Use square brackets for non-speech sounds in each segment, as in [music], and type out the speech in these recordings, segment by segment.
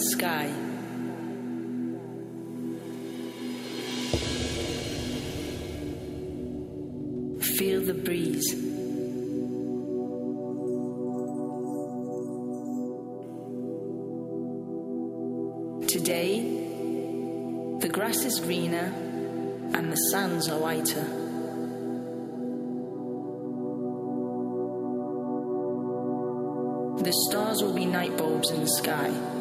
Sky. Feel the breeze. Today, the grass is greener and the sands are whiter. The stars will be night bulbs in the sky.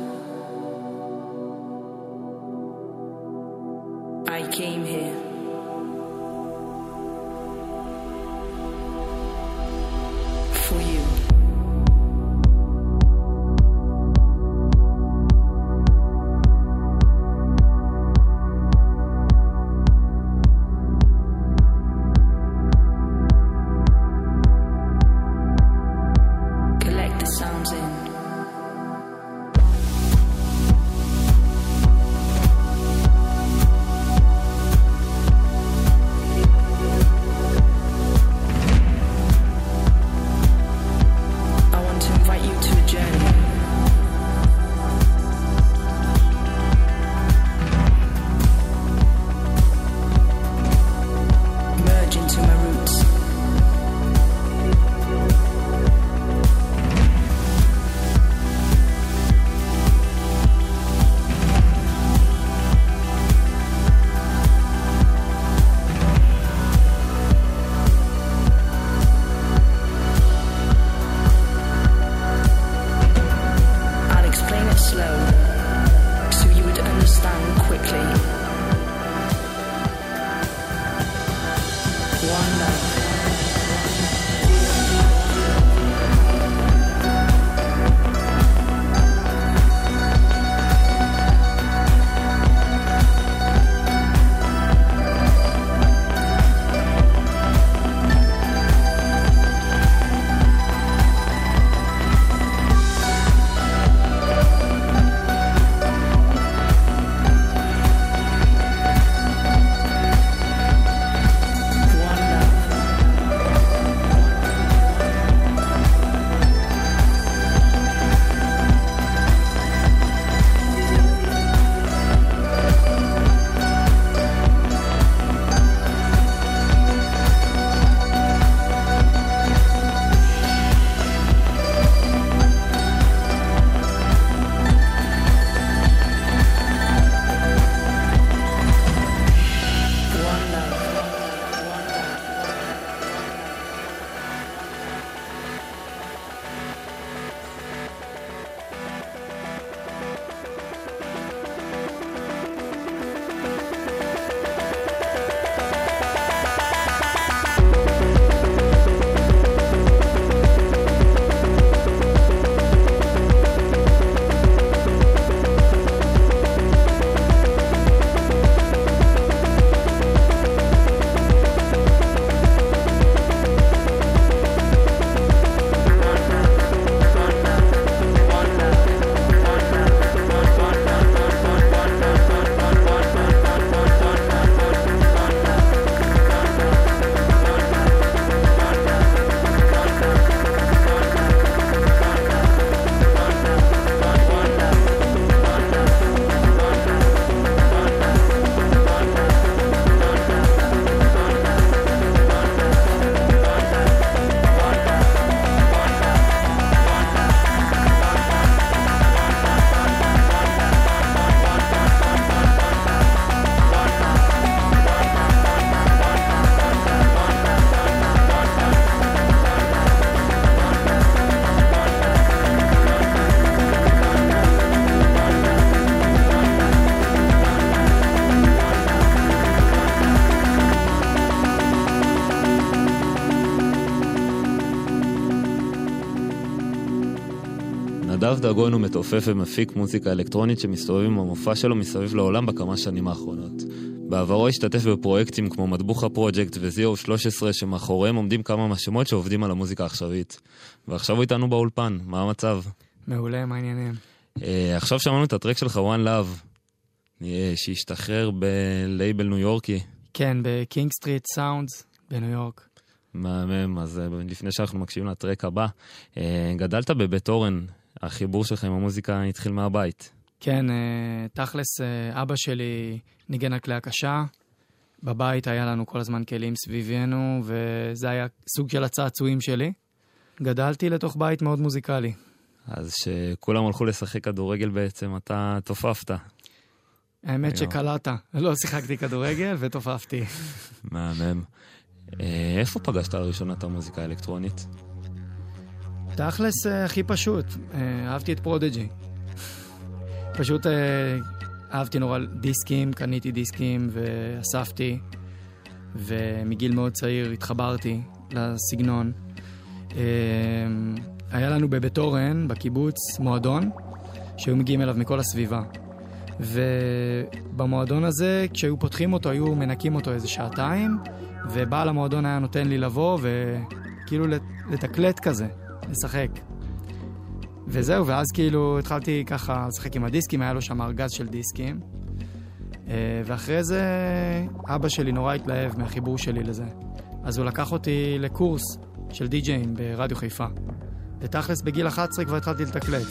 דגון הוא מתופף ומפיק מוזיקה אלקטרונית שמסתובב עם המופע שלו מסביב לעולם בכמה שנים האחרונות. בעברו השתתף בפרויקטים כמו מטבוחה פרויקט ו Zero 13 שמאחוריהם עומדים כמה מהשמות שעובדים על המוזיקה העכשווית. ועכשיו הוא איתנו באולפן, מה המצב? מעולה, מה העניינים? אה, עכשיו שמענו את הטרק שלך One Love, אה, שהשתחרר בלייבל ניו יורקי. כן, ב King Street Sounds בניו יורק. מהמם, אז אה, לפני שאנחנו מקשיבים לטרק הבא, אה, גדלת בבית אורן, החיבור שלך עם המוזיקה התחיל מהבית. כן, אה, תכלס, אה, אבא שלי ניגן על כלי הקשה. בבית היה לנו כל הזמן כלים סביבנו, וזה היה סוג של הצעצועים שלי. גדלתי לתוך בית מאוד מוזיקלי. אז כשכולם הלכו לשחק כדורגל בעצם, אתה תופפת. האמת שקלעת. לא שיחקתי כדורגל ותופפתי. [laughs] מהמם. אה, איפה פגשת לראשונה את המוזיקה האלקטרונית? תכלס, אה, הכי פשוט. אה, אהבתי את פרודג'י. פשוט אהבתי נורא דיסקים, קניתי דיסקים ואספתי, ומגיל מאוד צעיר התחברתי לסגנון. היה לנו בבית אורן, בקיבוץ, מועדון, שהיו מגיעים אליו מכל הסביבה. ובמועדון הזה, כשהיו פותחים אותו, היו מנקים אותו איזה שעתיים, ובעל המועדון היה נותן לי לבוא וכאילו לתקלט כזה, לשחק. וזהו, ואז כאילו התחלתי ככה לשחק עם הדיסקים, היה לו שם ארגז של דיסקים. אה, ואחרי זה אבא שלי נורא התלהב מהחיבור שלי לזה. אז הוא לקח אותי לקורס של די-ג'יין ברדיו חיפה. ותכלס בגיל 11 כבר התחלתי לתקלט.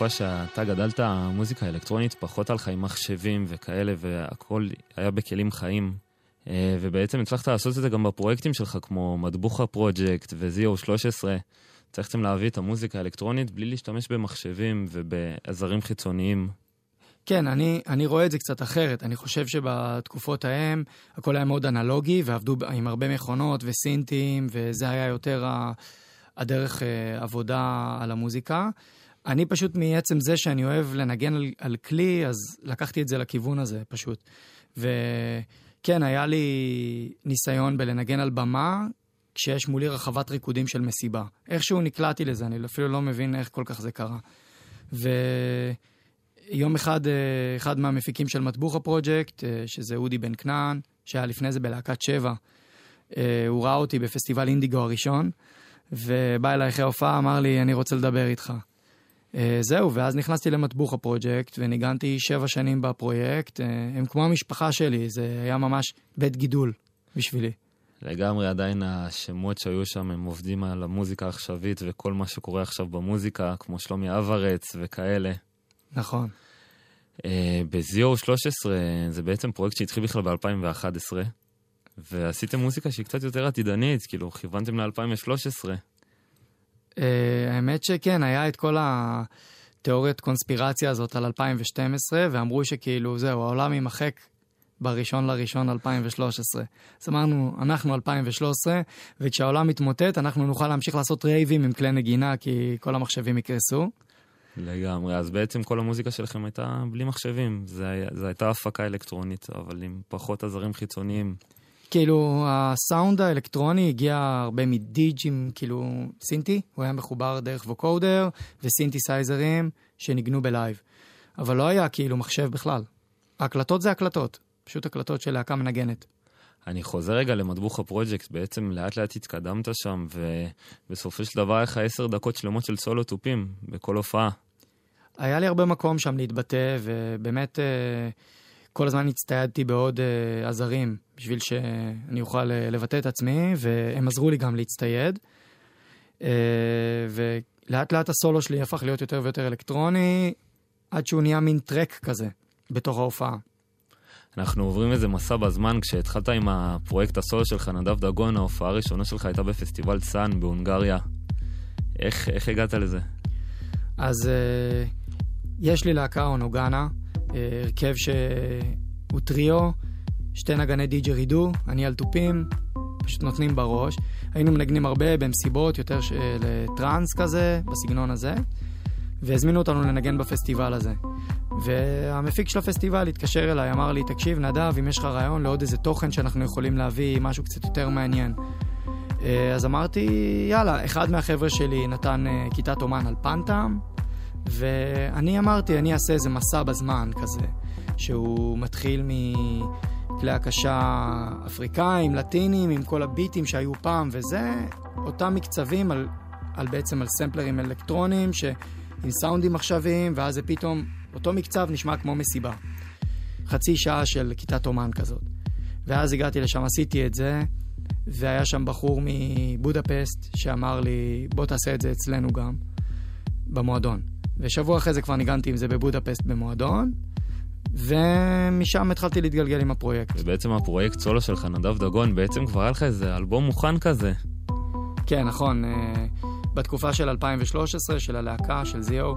בתקופה שאתה גדלת, המוזיקה האלקטרונית פחות הלכה עם מחשבים וכאלה, והכל היה בכלים חיים. אה, ובעצם הצלחת לעשות את זה גם בפרויקטים שלך, כמו מטבוחה פרויקט וזיו 13. הצלחתם להביא את המוזיקה האלקטרונית בלי להשתמש במחשבים ובעזרים חיצוניים. כן, אני, אני רואה את זה קצת אחרת. אני חושב שבתקופות ההם הכל היה מאוד אנלוגי, ועבדו עם הרבה מכונות וסינטים, וזה היה יותר הדרך אה, עבודה על המוזיקה. אני פשוט מעצם זה שאני אוהב לנגן על, על כלי, אז לקחתי את זה לכיוון הזה, פשוט. וכן, היה לי ניסיון בלנגן על במה, כשיש מולי רחבת ריקודים של מסיבה. איכשהו נקלעתי לזה, אני אפילו לא מבין איך כל כך זה קרה. ויום אחד, אה, אחד מהמפיקים של מטבוחה פרויקט, אה, שזה אודי בן כנען, שהיה לפני זה בלהקת שבע, הוא ראה אותי בפסטיבל אינדיגו הראשון, ובא אליי אחרי ההופעה, אמר לי, אני רוצה לדבר איתך. Uh, זהו, ואז נכנסתי למטבוך הפרויקט, וניגנתי שבע שנים בפרויקט. Uh, הם כמו המשפחה שלי, זה היה ממש בית גידול בשבילי. לגמרי, עדיין השמות שהיו שם, הם עובדים על המוזיקה העכשווית וכל מה שקורה עכשיו במוזיקה, כמו שלומי אברץ וכאלה. נכון. Uh, בזיו 13 זה בעצם פרויקט שהתחיל בכלל ב-2011, ועשיתם מוזיקה שהיא קצת יותר עתידנית, כאילו, כיוונתם ל-2013. Uh, האמת שכן, היה את כל התיאוריית קונספירציה הזאת על 2012, ואמרו שכאילו, זהו, העולם יימחק בראשון לראשון 2013. אז אמרנו, אנחנו 2013, וכשהעולם מתמוטט, אנחנו נוכל להמשיך לעשות רייבים עם כלי נגינה, כי כל המחשבים יקרסו. לגמרי, אז בעצם כל המוזיקה שלכם הייתה בלי מחשבים. זו הייתה הפקה אלקטרונית, אבל עם פחות עזרים חיצוניים. כאילו, הסאונד האלקטרוני הגיע הרבה מדידג'ים, כאילו, סינטי, הוא היה מחובר דרך ווקודר וסינתסייזרים שניגנו ב live. אבל לא היה כאילו מחשב בכלל. ההקלטות זה הקלטות, פשוט הקלטות של להקה מנגנת. אני חוזר רגע למטבוחה פרויקט, בעצם לאט לאט התקדמת שם, ובסופו של דבר היה לך עשר דקות שלמות של סולו תופים בכל הופעה. היה לי הרבה מקום שם להתבטא, ובאמת... אה, כל הזמן הצטיידתי בעוד uh, עזרים בשביל שאני אוכל uh, לבטא את עצמי, והם עזרו לי גם להצטייד. Uh, ולאט לאט הסולו שלי הפך להיות יותר ויותר אלקטרוני, עד שהוא נהיה מין טרק כזה בתוך ההופעה. אנחנו עוברים איזה מסע בזמן, כשהתחלת עם הפרויקט הסולו שלך, נדב דגון, ההופעה הראשונה שלך הייתה בפסטיבל סאן בהונגריה. איך, איך הגעת לזה? אז uh, יש לי להקה אונוגנה, הרכב שהוא טריו, שתי נגני דיג'רידו, אני על תופים, פשוט נותנים בראש. היינו מנגנים הרבה במסיבות, יותר של טראנס כזה, בסגנון הזה, והזמינו אותנו לנגן בפסטיבל הזה. והמפיק של הפסטיבל התקשר אליי, אמר לי, תקשיב, נדב, אם יש לך רעיון לעוד איזה תוכן שאנחנו יכולים להביא, משהו קצת יותר מעניין. אה, אז אמרתי, יאללה, אחד מהחבר'ה שלי נתן אה, כיתת אומן על פנטאם, ואני אמרתי, אני אעשה איזה מסע בזמן כזה, שהוא מתחיל מכלי הקשה אפריקאים, לטינים, עם כל הביטים שהיו פעם, וזה אותם מקצבים על, על בעצם על סמפלרים אלקטרוניים, עם סאונדים עכשוויים, ואז זה פתאום, אותו מקצב נשמע כמו מסיבה. חצי שעה של כיתת אומן כזאת. ואז הגעתי לשם, עשיתי את זה, והיה שם בחור מבודפסט שאמר לי, בוא תעשה את זה אצלנו גם, במועדון. ושבוע אחרי זה כבר ניגנתי עם זה בבודפסט במועדון, ומשם התחלתי להתגלגל עם הפרויקט. ובעצם הפרויקט סולו שלך, נדב דגון, בעצם כבר היה לך איזה אלבום מוכן כזה. כן, נכון. אה, בתקופה של 2013, של הלהקה, של זיו,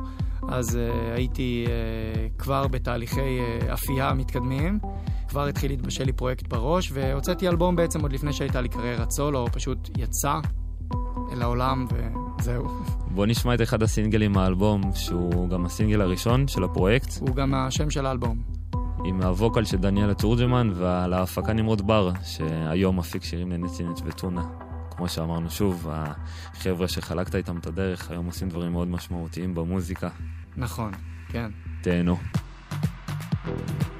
אז uh, הייתי uh, כבר בתהליכי uh, אפייה מתקדמים. כבר התחיל להתבשל לי פרויקט בראש, והוצאתי אלבום בעצם עוד לפני שהייתה לי קריירת סולו, פשוט יצא אל העולם וזהו. בוא נשמע את אחד הסינגלים מהאלבום, שהוא גם הסינגל הראשון של הפרויקט. הוא גם השם של האלבום. עם הווקל של דניאלה תורג'מן ועל ההפקה נמרוד בר, שהיום מפיק שירים לנטינט וטונה. כמו שאמרנו שוב, החבר'ה שחלקת איתם את הדרך, היום עושים דברים מאוד משמעותיים במוזיקה. נכון, כן. תהנו. This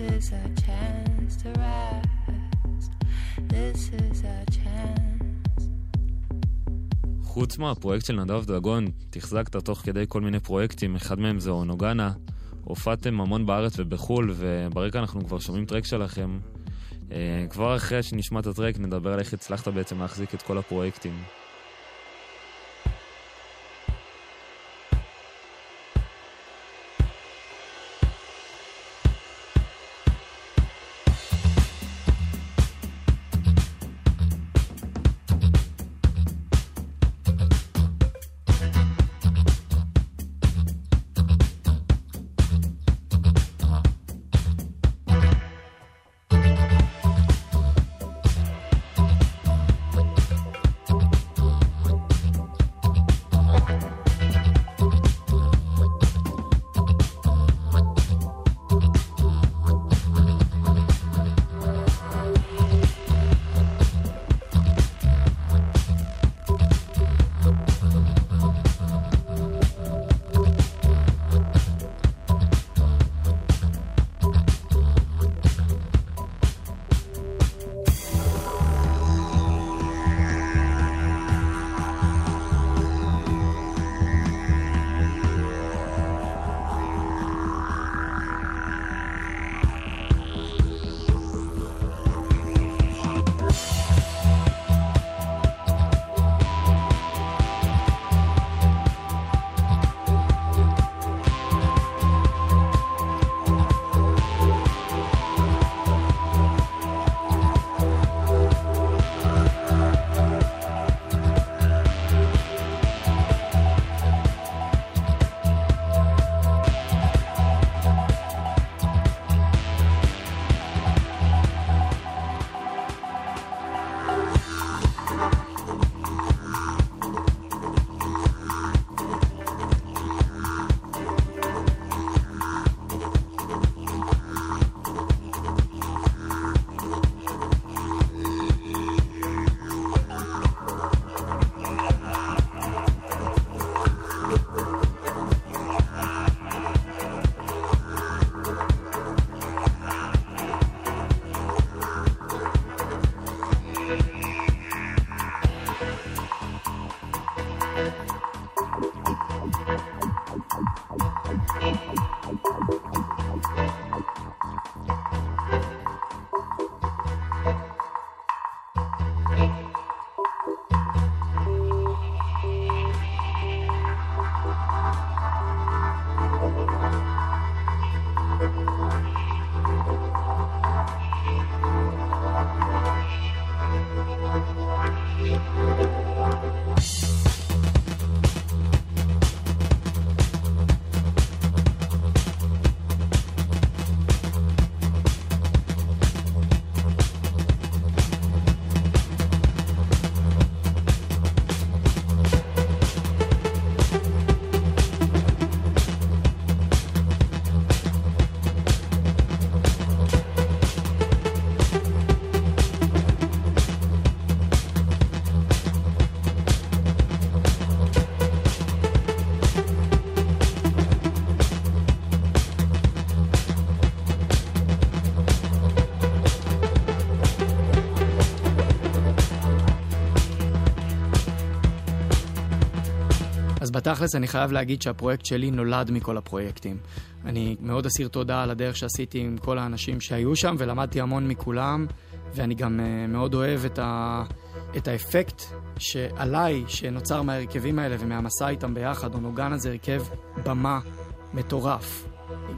is a chance to rest. This is a chance. חוץ מהפרויקט של נדב דגון, תחזקת תוך כדי כל מיני פרויקטים, אחד מהם זה אונוגנה. הופעתם המון בארץ ובחו"ל, וברקע אנחנו כבר שומעים טרק שלכם. אה, כבר אחרי שנשמע את הטרק נדבר על איך הצלחת בעצם להחזיק את כל הפרויקטים. בתכלס אני חייב להגיד שהפרויקט שלי נולד מכל הפרויקטים. אני מאוד אסיר תודה על הדרך שעשיתי עם כל האנשים שהיו שם, ולמדתי המון מכולם, ואני גם uh, מאוד אוהב את, ה... את האפקט שעליי, שנוצר מההרכבים האלה ומהמסע איתם ביחד. אונוגן הזה הרכב במה מטורף.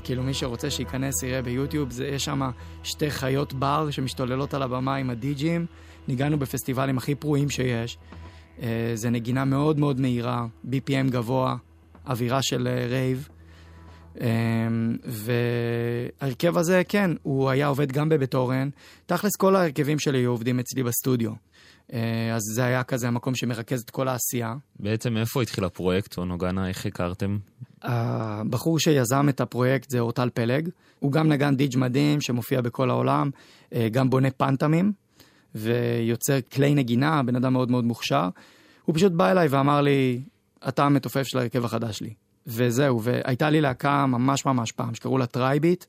כאילו מי שרוצה שייכנס יראה ביוטיוב, זה, יש שם שתי חיות בר שמשתוללות על הבמה עם הדי-ג'ים. ניגענו בפסטיבלים הכי פרועים שיש. אה, זה נגינה מאוד מאוד מהירה, BPM גבוה, אווירה של אה, רייב. אמ, וההרכב הזה, כן, הוא היה עובד גם בבית אורן. תכלס כל ההרכבים שלי היו עובדים אצלי בסטודיו. אז זה היה כזה המקום שמרכז את כל העשייה. בעצם איפה התחיל הפרויקט, אונוגנה, איך הכרתם? הבחור שיזם את הפרויקט זה אורטל פלג. הוא גם נגן דידג' מדהים שמופיע בכל העולם, גם בונה פנטמים. ויוצר כלי נגינה, בן אדם מאוד מאוד מוכשר. הוא פשוט בא אליי ואמר לי, אתה המתופף של ההרכב החדש שלי. וזהו, והייתה לי להקה ממש ממש פעם, שקראו לה טרייביט,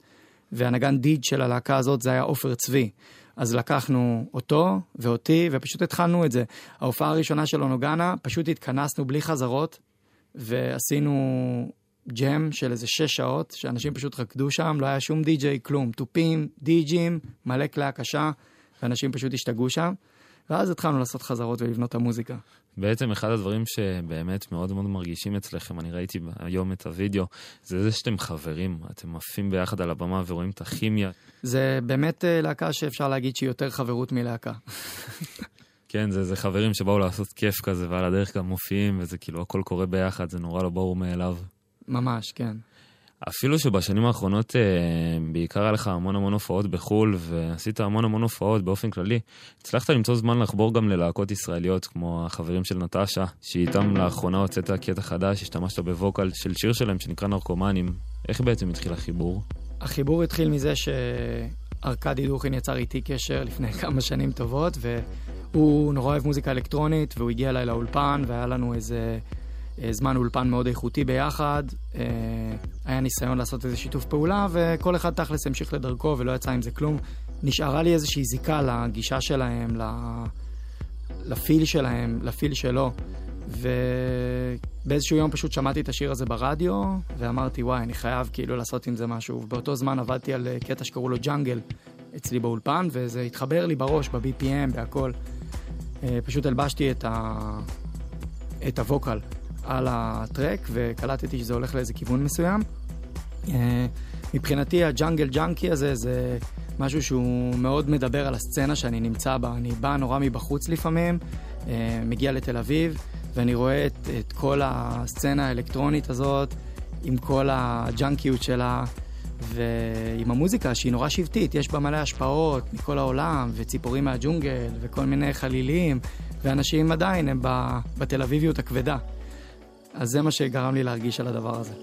והנגן דידג' של הלהקה הזאת זה היה עופר צבי. אז לקחנו אותו ואותי, ופשוט התחלנו את זה. ההופעה הראשונה של אונוגנה, פשוט התכנסנו בלי חזרות, ועשינו ג'ם של איזה שש שעות, שאנשים פשוט רקדו שם, לא היה שום די-ג'יי, כלום. תופים, דידג'ים, מלא כלי הקשה. ואנשים פשוט השתגעו שם, ואז התחלנו לעשות חזרות ולבנות את המוזיקה. בעצם אחד הדברים שבאמת מאוד מאוד מרגישים אצלכם, אני ראיתי היום את הוידאו, זה זה שאתם חברים, אתם עפים ביחד על הבמה ורואים את הכימיה. זה באמת אה, להקה שאפשר להגיד שהיא יותר חברות מלהקה. [laughs] כן, זה, זה חברים שבאו לעשות כיף כזה, ועל הדרך גם מופיעים, וזה כאילו הכל קורה ביחד, זה נורא לא ברור מאליו. ממש, כן. אפילו שבשנים האחרונות אה, בעיקר היה לך המון המון הופעות בחו"ל, ועשית המון המון הופעות באופן כללי, הצלחת למצוא זמן לחבור גם ללהקות ישראליות, כמו החברים של נטשה, שאיתם לאחרונה הוצאת קטע חדש, השתמשת בווקל של שיר שלהם שנקרא נרקומנים. איך בעצם התחיל החיבור? החיבור התחיל מזה שארכדי דוכין יצר איתי קשר לפני [laughs] כמה שנים טובות, והוא נורא אוהב מוזיקה אלקטרונית, והוא הגיע אליי לאולפן, והיה לנו איזה... אה, זמן אולפן מאוד איכותי ביחד, אה, היה ניסיון לעשות איזה שיתוף פעולה, וכל אחד תכלס המשיך לדרכו ולא יצא עם זה כלום. נשארה לי איזושהי זיקה לגישה שלהם, לפיל שלהם, לפיל שלו. ובאיזשהו יום פשוט שמעתי את השיר הזה ברדיו, ואמרתי, וואי, אני חייב כאילו לעשות עם זה משהו. ובאותו זמן עבדתי על אה, קטע שקראו לו ג'אנגל אצלי באולפן, וזה התחבר לי בראש, ב-BPM, בהכל. פשוט הלבשתי את, ה... את הווקל על הטרק, וקלטתי שזה הולך לאיזה כיוון מסוים. אה, מבחינתי הג'אנגל ג'אנקי הזה זה משהו שהוא מאוד מדבר על הסצנה שאני נמצא בה. אני בא נורא מבחוץ לפעמים, אה, מגיע לתל אביב, ואני רואה את, את כל הסצנה האלקטרונית הזאת, עם כל הג'אנקיות שלה, ועם המוזיקה שהיא נורא שבטית, יש בה מלא השפעות מכל העולם, וציפורים מהג'ונגל, וכל מיני חלילים, ואנשים עדיין הם בתל אביביות הכבדה. אז זה מה שגרם לי להרגיש על הדבר הזה.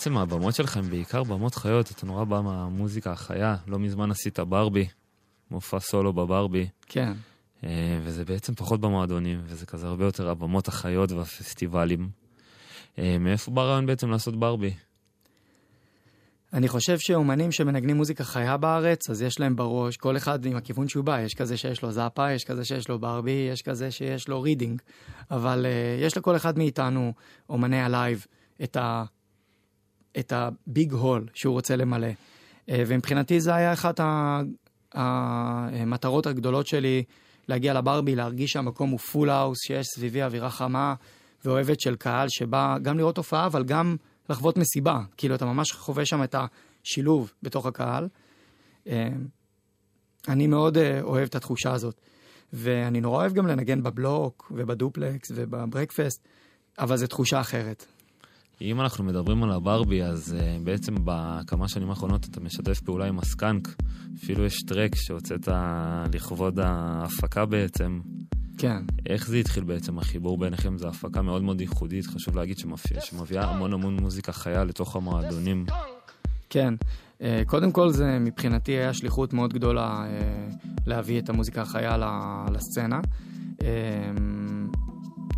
בעצם הבמות שלך הן בעיקר במות חיות, אתה נורא בא מהמוזיקה החיה, לא מזמן עשית ברבי, מופע סולו בברבי, כן. אה, וזה בעצם פחות במועדונים, וזה כזה הרבה יותר הבמות החיות והפסטיבלים. אה, מאיפה בא הרעיון בעצם לעשות ברבי? אני חושב שאומנים שמנגנים מוזיקה חיה בארץ, אז יש להם בראש, כל אחד עם הכיוון שהוא בא, יש כזה שיש לו זאפה, יש כזה שיש לו ברבי, יש כזה שיש לו רידינג, אבל אה, יש לכל אחד מאיתנו, אומני ה live, את ה... את ה big hall שהוא רוצה למלא. אה, ומבחינתי זה היה אחת המטרות הגדולות שלי, להגיע לברבי, להרגיש שהמקום הוא full house, שיש סביבי אווירה חמה ואוהבת של קהל שבא גם לראות הופעה, אבל גם לחוות מסיבה. כאילו, אתה ממש חווה שם את השילוב בתוך הקהל. אה, אני מאוד אה, אוהב את התחושה הזאת. ואני נורא אוהב גם לנגן בבלוק ובדופלקס ובברקפסט, אבל זו תחושה אחרת. אם אנחנו מדברים על הברבי, אז uh, בעצם בכמה שנים האחרונות אתה משתף פעולה עם הסקאנק. אפילו יש טרק שהוצאת לכבוד ההפקה בעצם. כן. איך זה התחיל בעצם, החיבור ביניכם? זו הפקה מאוד מאוד ייחודית, חשוב להגיד שמפי... שמביאה המון המון מוזיקה חיה לתוך המועדונים. כן. Uh, קודם כל זה מבחינתי היה שליחות מאוד גדולה uh, להביא את המוזיקה החיה לסצנה. אה,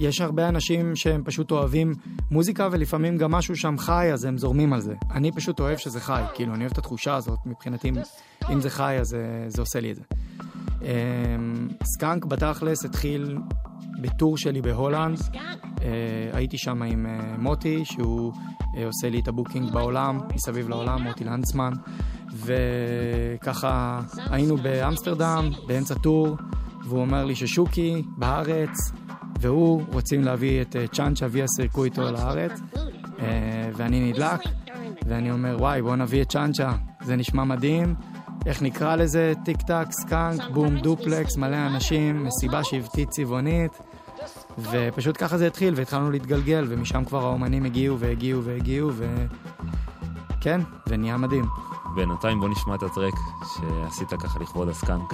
יש הרבה אנשים שהם פשוט אוהבים מוזיקה ולפעמים גם משהו שם חי אז הם זורמים על זה. אני פשוט אוהב שזה חי, כאילו אני אוהב את התחושה הזאת, מבחינתי אם זה חי אז זה, זה עושה לי את זה. אמ, סקאנק בתכלס התחיל ב tour שלי בהולנד, אה, הייתי שם עם אה, מוטי שהוא אה, עושה לי את ה booking בעולם, מסביב לעולם, מוטי לנצמן, וככה היינו באמסטרדם באמצע tour, והוא אומר לי ששוקי בארץ והוא רוצים להביא את אה, Chancha Via Circuito לארץ, אה, ואני נדלק, ואני אומר, וואי, בוא נביא את Chancha, זה נשמע מדהים. איך נקרא לזה? טיק טק, סקאנק, בום, דופלקס, מלא אנשים, מסיבה שבטית צבעונית. ופשוט ככה זה התחיל, והתחלנו להתגלגל, ומשם כבר האומנים הגיעו והגיעו והגיעו, וכן, ונהיה מדהים. בינתיים בוא נשמע את הטרק שעשית ככה לכבוד הסקאנק.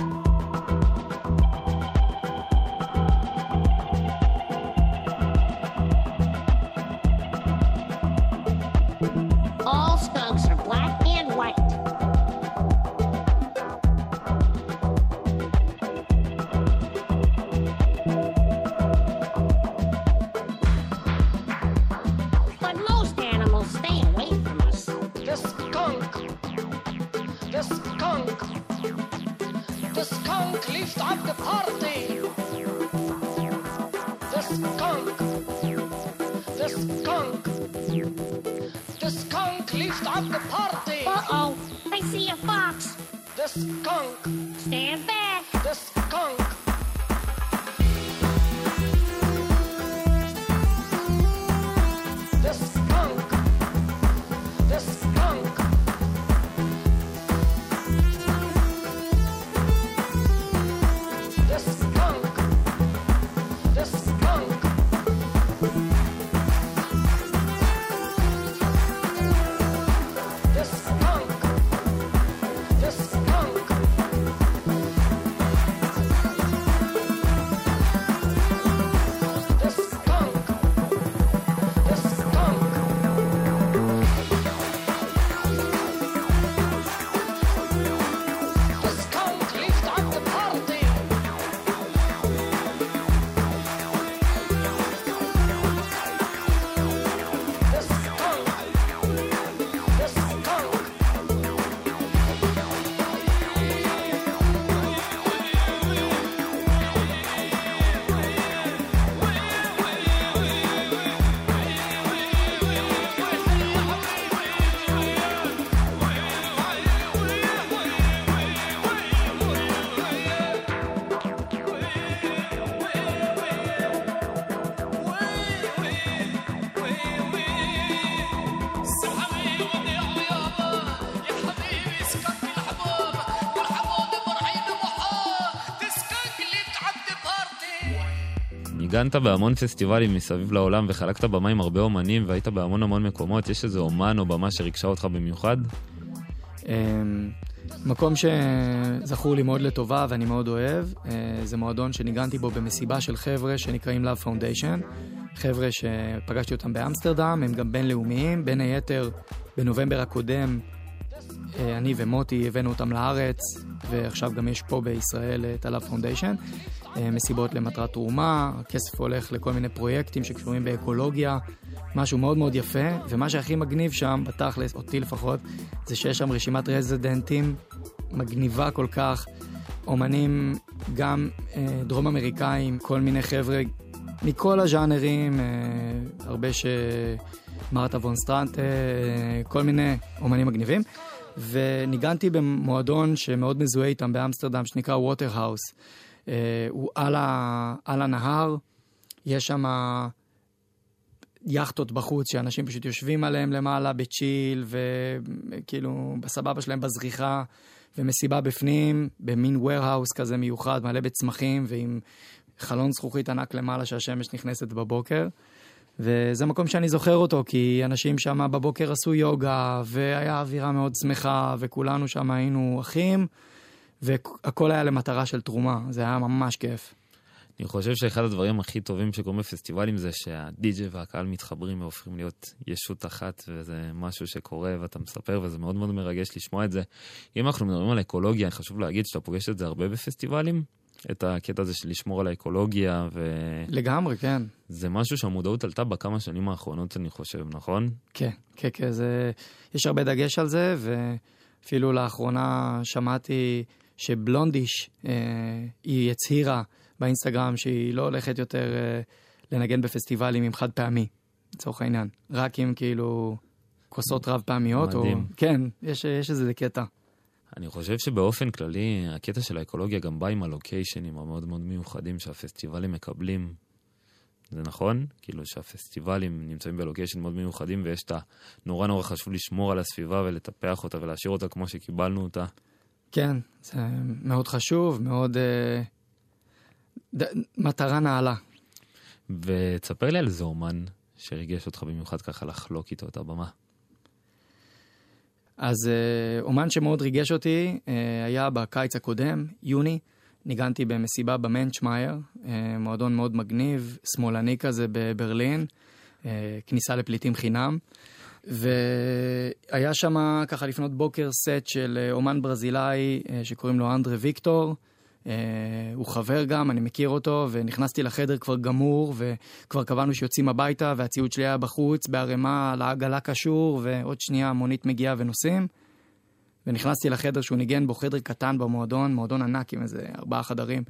ניגנת בהמון פסטיבלים מסביב לעולם וחלקת במה עם הרבה אומנים והיית בהמון המון מקומות, יש איזה אומן או במה שריגשה אותך במיוחד? אמ, מקום שזכור לי מאוד לטובה ואני מאוד אוהב, אה, זה מועדון שניגנתי בו במסיבה של חבר'ה שנקראים Love Foundation. חבר'ה שפגשתי אותם באמסטרדם, הם גם בינלאומיים, בין היתר בנובמבר הקודם אה, אני ומוטי הבאנו אותם לארץ, ועכשיו גם יש פה בישראל את ה-Love Foundation. אה, מסיבות למטרת תרומה, הכסף הולך לכל מיני פרויקטים שקשורים באקולוגיה, משהו מאוד מאוד יפה, ומה שהכי מגניב שם, בתכלס, אותי לפחות, זה שיש שם רשימת רזידנטים מגניבה כל כך, אומנים גם אה, דרום אמריקאים, כל מיני חבר'ה מכל הז'אנרים, אה, הרבה ש... מרתה וון סטרנט, אה, כל מיני אומנים מגניבים. וניגנתי במועדון שמאוד מזוהה איתם באמסטרדם, שנקרא ווטרהאוס. אה, הוא על, ה... על הנהר, יש שם יאכטות בחוץ שאנשים פשוט יושבים עליהם למעלה בצ'יל, וכאילו בסבבה שלהם בזריחה, ומסיבה בפנים, במין warehouse כזה מיוחד, מלא בצמחים, ועם חלון זכוכית ענק למעלה שהשמש נכנסת בבוקר. וזה מקום שאני זוכר אותו, כי אנשים שם בבוקר עשו יוגה, והיה אווירה מאוד שמחה, וכולנו שם היינו אחים, והכל היה למטרה של תרומה, זה היה ממש כיף. אני חושב שאחד הדברים הכי טובים שקורים בפסטיבלים זה שהדי-ג'יי והקהל מתחברים והופכים להיות ישות אחת, וזה משהו שקורה ואתה מספר, וזה מאוד מאוד מרגש לשמוע את זה. אם אנחנו מדברים על אקולוגיה, חשוב להגיד שאתה פוגש את זה הרבה בפסטיבלים, את הקטע הזה של לשמור על האקולוגיה, ו... לגמרי, כן. זה משהו שהמודעות עלתה בכמה שנים האחרונות, אני חושב, נכון? כן, כן, כן, זה... יש הרבה דגש על זה, ואפילו לאחרונה שמעתי שבלונדיש, אה, היא הצהירה באינסטגרם שהיא לא הולכת יותר אה, לנגן בפסטיבלים עם חד פעמי, לצורך העניין. רק עם כאילו כוסות רב פעמיות. מדהים. או... כן, יש, יש איזה קטע. אני חושב שבאופן כללי, הקטע של האקולוגיה גם בא עם הלוקיישנים המאוד מאוד מיוחדים שהפסטיבלים מקבלים. זה נכון? כאילו שהפסטיבלים נמצאים בלוקיישן מאוד מיוחדים ויש את ה... נורא נורא חשוב לשמור על הסביבה ולטפח אותה ולהשאיר אותה כמו שקיבלנו אותה. כן, זה מאוד חשוב, מאוד... אה, ד... מטרה נעלה. ותספר לי על איזה אומן שריגש אותך במיוחד ככה לחלוק איתו את הבמה. אז אה, אומן שמאוד ריגש אותי אה, היה בקיץ הקודם, יוני, ניגנתי במסיבה במנצ'מאייר, אה, מועדון מאוד מגניב, שמאלני כזה בברלין, כניסה לפליטים חינם. והיה שם ככה לפנות בוקר סט של אה, אומן ברזילאי אה, שקוראים לו אנדרה ויקטור. אה, הוא חבר גם, אני מכיר אותו, ונכנסתי לחדר כבר גמור, וכבר קבענו שיוצאים הביתה, והציוד שלי היה בחוץ, בערימה, על העגלה קשור, ועוד שנייה המונית מגיעה ונוסעים. ונכנסתי לחדר שהוא ניגן בו, חדר קטן במועדון, מועדון ענק עם איזה ארבעה חדרים.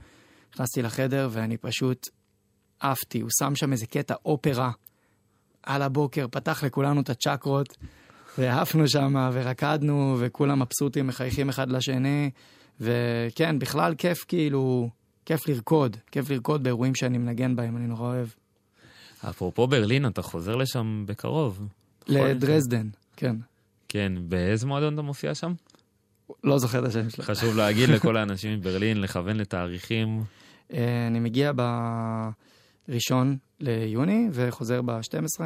נכנסתי לחדר ואני פשוט עפתי, הוא שם שם איזה קטע אופרה על הבוקר, פתח לכולנו את הצ'קרות, ועפנו שם ורקדנו, וכולם מבסוטים, מחייכים אחד לשני, וכן, בכלל כיף כאילו, כיף לרקוד, כיף לרקוד באירועים שאני מנגן בהם, אני נורא אוהב. אפרופו ברלין, אתה חוזר לשם בקרוב. נכון? לדרזדן, כן. כן, באיזה מועדון אתה מופיע שם? לא זוכר את השם שלו. חשוב להגיד לכל האנשים מברלין, לכוון לתאריכים. אה, אני מגיע בראשון ליוני וחוזר ב-12.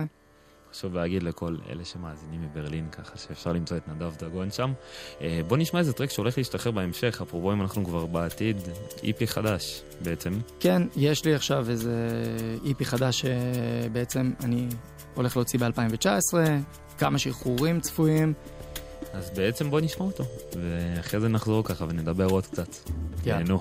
חשוב להגיד לכל אלה שמאזינים מברלין, ככה שאפשר למצוא את נדב דגון שם. אה, בוא נשמע איזה טרק שהולך להשתחרר בהמשך, אפרופו אם אנחנו כבר בעתיד, איפי חדש בעצם. כן, יש לי עכשיו איזה איפי חדש שבעצם אני הולך להוציא ב-2019, כמה שחרורים צפויים. אז בעצם בוא נשמע אותו, ואחרי זה נחזור ככה ונדבר עוד קצת. יאללה.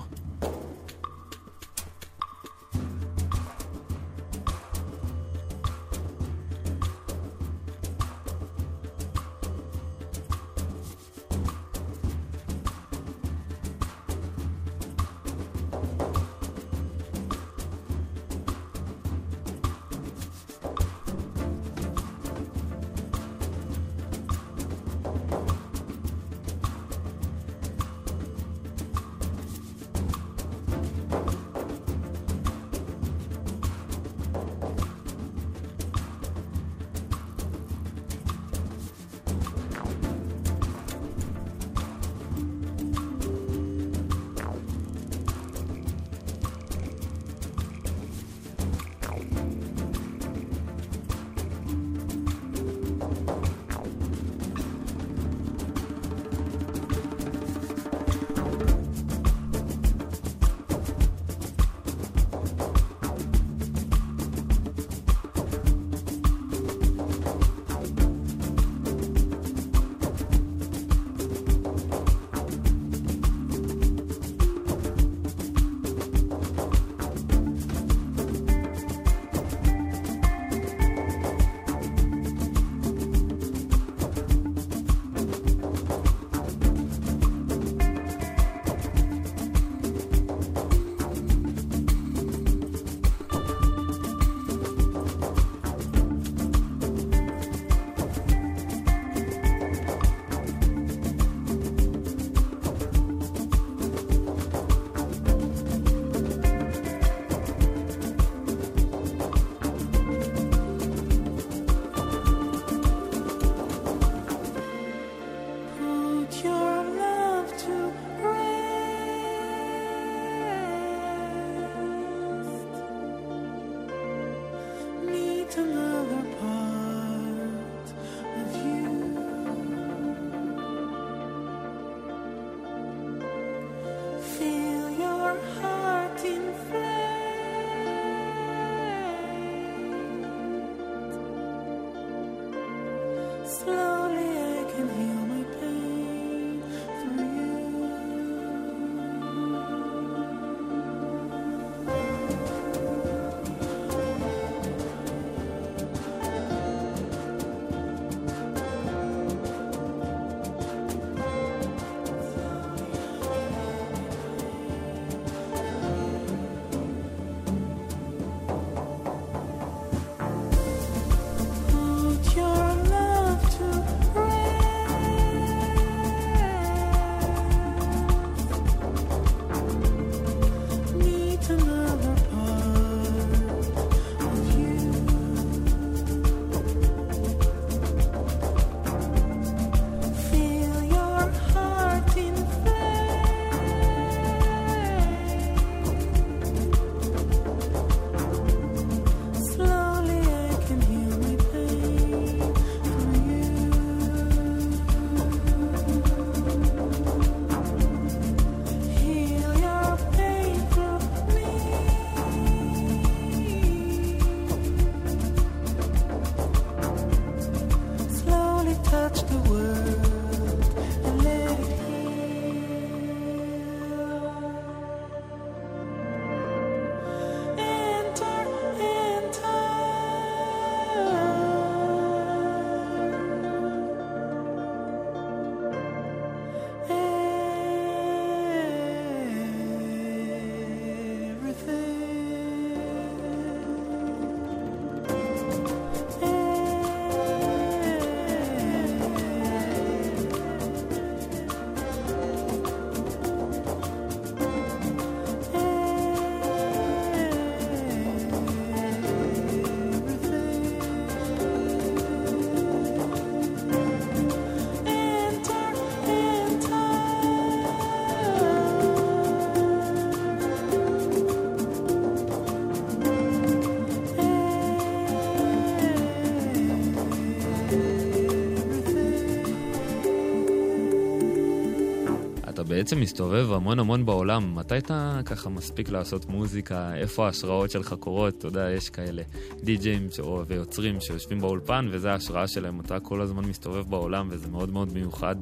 בעצם מסתובב המון המון בעולם. מתי אתה ככה מספיק לעשות מוזיקה? איפה ההשראות שלך קורות? אתה יודע, יש כאלה די-ג'ים ויוצרים שיושבים באולפן, וזה ההשראה שלהם. אתה כל הזמן מסתובב בעולם, וזה מאוד מאוד מיוחד.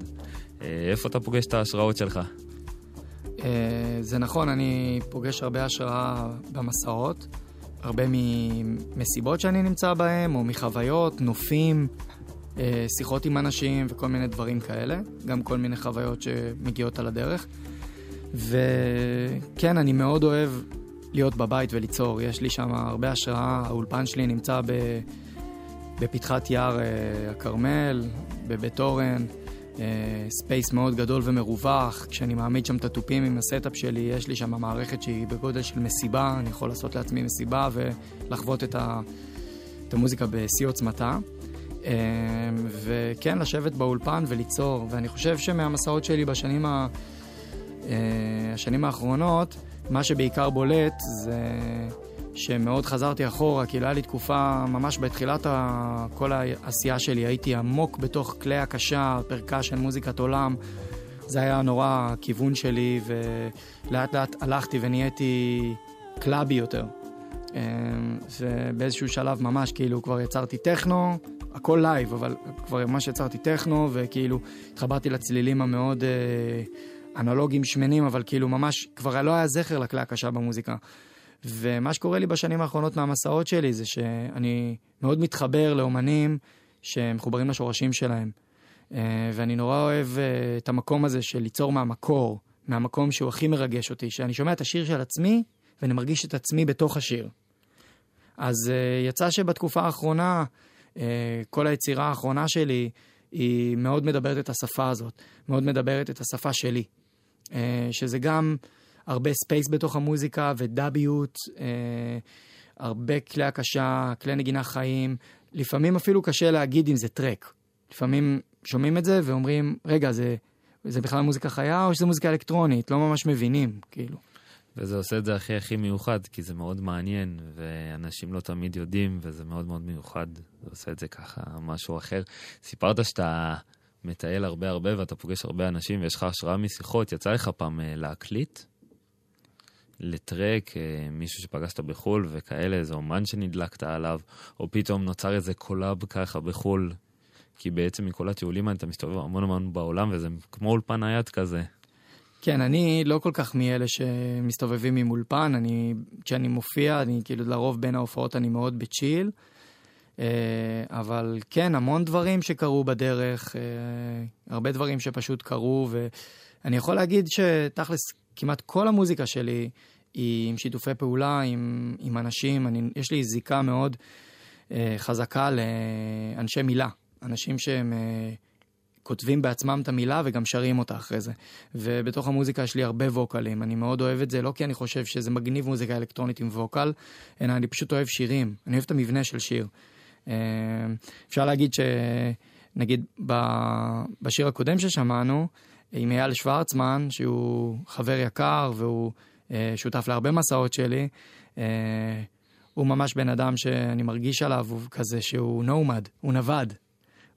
אה, איפה אתה פוגש את ההשראות שלך? אה, זה נכון, אני פוגש הרבה השראה במסעות, הרבה ממסיבות שאני נמצא בהן, או מחוויות, נופים, שיחות עם אנשים וכל מיני דברים כאלה, גם כל מיני חוויות שמגיעות על הדרך. וכן, אני מאוד אוהב להיות בבית וליצור, יש לי שם הרבה השראה, האולפן שלי נמצא בפתחת יער הכרמל, בבית אורן. space מאוד גדול ומרווח, כשאני מעמיד שם את התופים עם ה setup שלי, יש לי שם מערכת שהיא בגודל של מסיבה, אני יכול לעשות לעצמי מסיבה ולחוות את, ה, את המוזיקה בשיא עוצמתה. אה, וכן, לשבת באולפן וליצור, ואני חושב שמהמסעות שלי בשנים ה... אה, השנים האחרונות, מה שבעיקר בולט זה שמאוד חזרתי אחורה, כאילו היה לי תקופה, ממש בתחילת ה... כל העשייה שלי, הייתי עמוק בתוך כלי הקשה, פרקה של מוזיקת עולם. זה היה נורא הכיוון שלי, ולאט לאט הלכתי ונהייתי קלאבי יותר. אמ, ובאיזשהו שלב ממש, כאילו, כבר יצרתי טכנו, הכל live, אבל כבר ממש יצרתי טכנו, וכאילו התחברתי לצלילים המאוד אה, אנלוגיים שמנים, אבל כאילו ממש, כבר לא היה זכר לכלי הקשה במוזיקה. ומה שקורה לי בשנים האחרונות מהמסעות שלי זה שאני מאוד מתחבר לאומנים שמחוברים לשורשים שלהם. אה, ואני נורא אוהב אה, את המקום הזה של ליצור מהמקור, מהמקום שהוא הכי מרגש אותי, שאני שומע את השיר של עצמי ואני מרגיש את עצמי בתוך השיר. אז אה, יצא שבתקופה האחרונה, כל היצירה האחרונה שלי, היא מאוד מדברת את השפה הזאת, מאוד מדברת את השפה שלי. שזה גם הרבה space בתוך המוזיקה ודאביות, אה, הרבה כלי הקשה, כלי נגינה חיים. לפעמים אפילו קשה להגיד אם זה track. לפעמים שומעים את זה ואומרים, רגע, זה, זה בכלל מוזיקה חיה או שזה מוזיקה אלקטרונית? לא ממש מבינים, כאילו. וזה עושה את זה הכי הכי מיוחד, כי זה מאוד מעניין, ואנשים לא תמיד יודעים, וזה מאוד מאוד מיוחד. זה עושה את זה ככה, משהו אחר. סיפרת שאתה מטייל הרבה הרבה ואתה פוגש הרבה אנשים ויש לך השראה משיחות. יצא לך פעם אה, להקליט? לטרק, אה, מישהו שפגשת בחו"ל וכאלה, איזה אומן שנדלקת עליו, או פתאום נוצר איזה collab ככה בחו"ל. כי בעצם מכל הטיולים האלה אתה מסתובב המון המון בעולם, וזה כמו אולפן נייד כזה. כן, אני לא כל כך מאלה שמסתובבים עם אולפן, אני, כשאני מופיע, אני כאילו לרוב בין ההופעות אני מאוד ב chill. אה, אבל כן, המון דברים שקרו בדרך, אה, הרבה דברים שפשוט קרו, ואני יכול להגיד שתכלס, כמעט כל המוזיקה שלי היא עם שיתופי פעולה, עם, עם אנשים. אני, יש לי זיקה מאוד אה, חזקה לאנשי מילה, אנשים שהם... כותבים בעצמם את המילה וגם שרים אותה אחרי זה. ובתוך המוזיקה יש לי הרבה ווקלים, אני מאוד אוהב את זה, לא כי אני חושב שזה מגניב מוזיקה אלקטרונית עם ווקל, אלא אני פשוט אוהב שירים, אני אוהב את המבנה של שיר. אה, אפשר להגיד שנגיד בשיר הקודם ששמענו, עם אייל שוורצמן, שהוא חבר יקר והוא אה, שותף להרבה מסעות שלי. אה, הוא ממש בן אדם שאני מרגיש עליו, הוא כזה שהוא נומד, הוא נווד.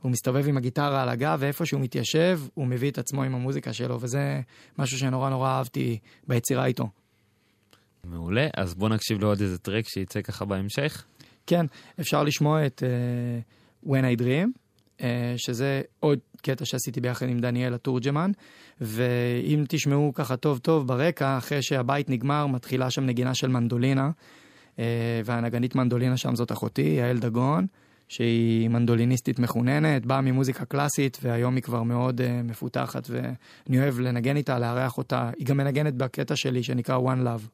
הוא מסתובב עם הגיטרה על הגב, ואיפה שהוא מתיישב, הוא מביא את עצמו עם המוזיקה שלו, וזה משהו שנורא נורא אהבתי ביצירה איתו. מעולה, אז בוא נקשיב לעוד איזה טרק שייצא ככה בהמשך. כן, אפשר לשמוע את uh, When I Dream, uh, שזה עוד קטע שעשיתי ביחד עם דניאל התורג'מן, ואם תשמעו ככה טוב טוב ברקע, אחרי שהבית נגמר, מתחילה שם נגינה של מנדולינה, אה, והנגנית מנדולינה שם זאת אחותי, יעל דגון, שהיא מנדוליניסטית מחוננת, באה ממוזיקה קלאסית, והיום היא כבר מאוד uh, מפותחת, ואני אוהב לנגן איתה, לארח אותה. היא גם מנגנת בקטע שלי שנקרא One Love.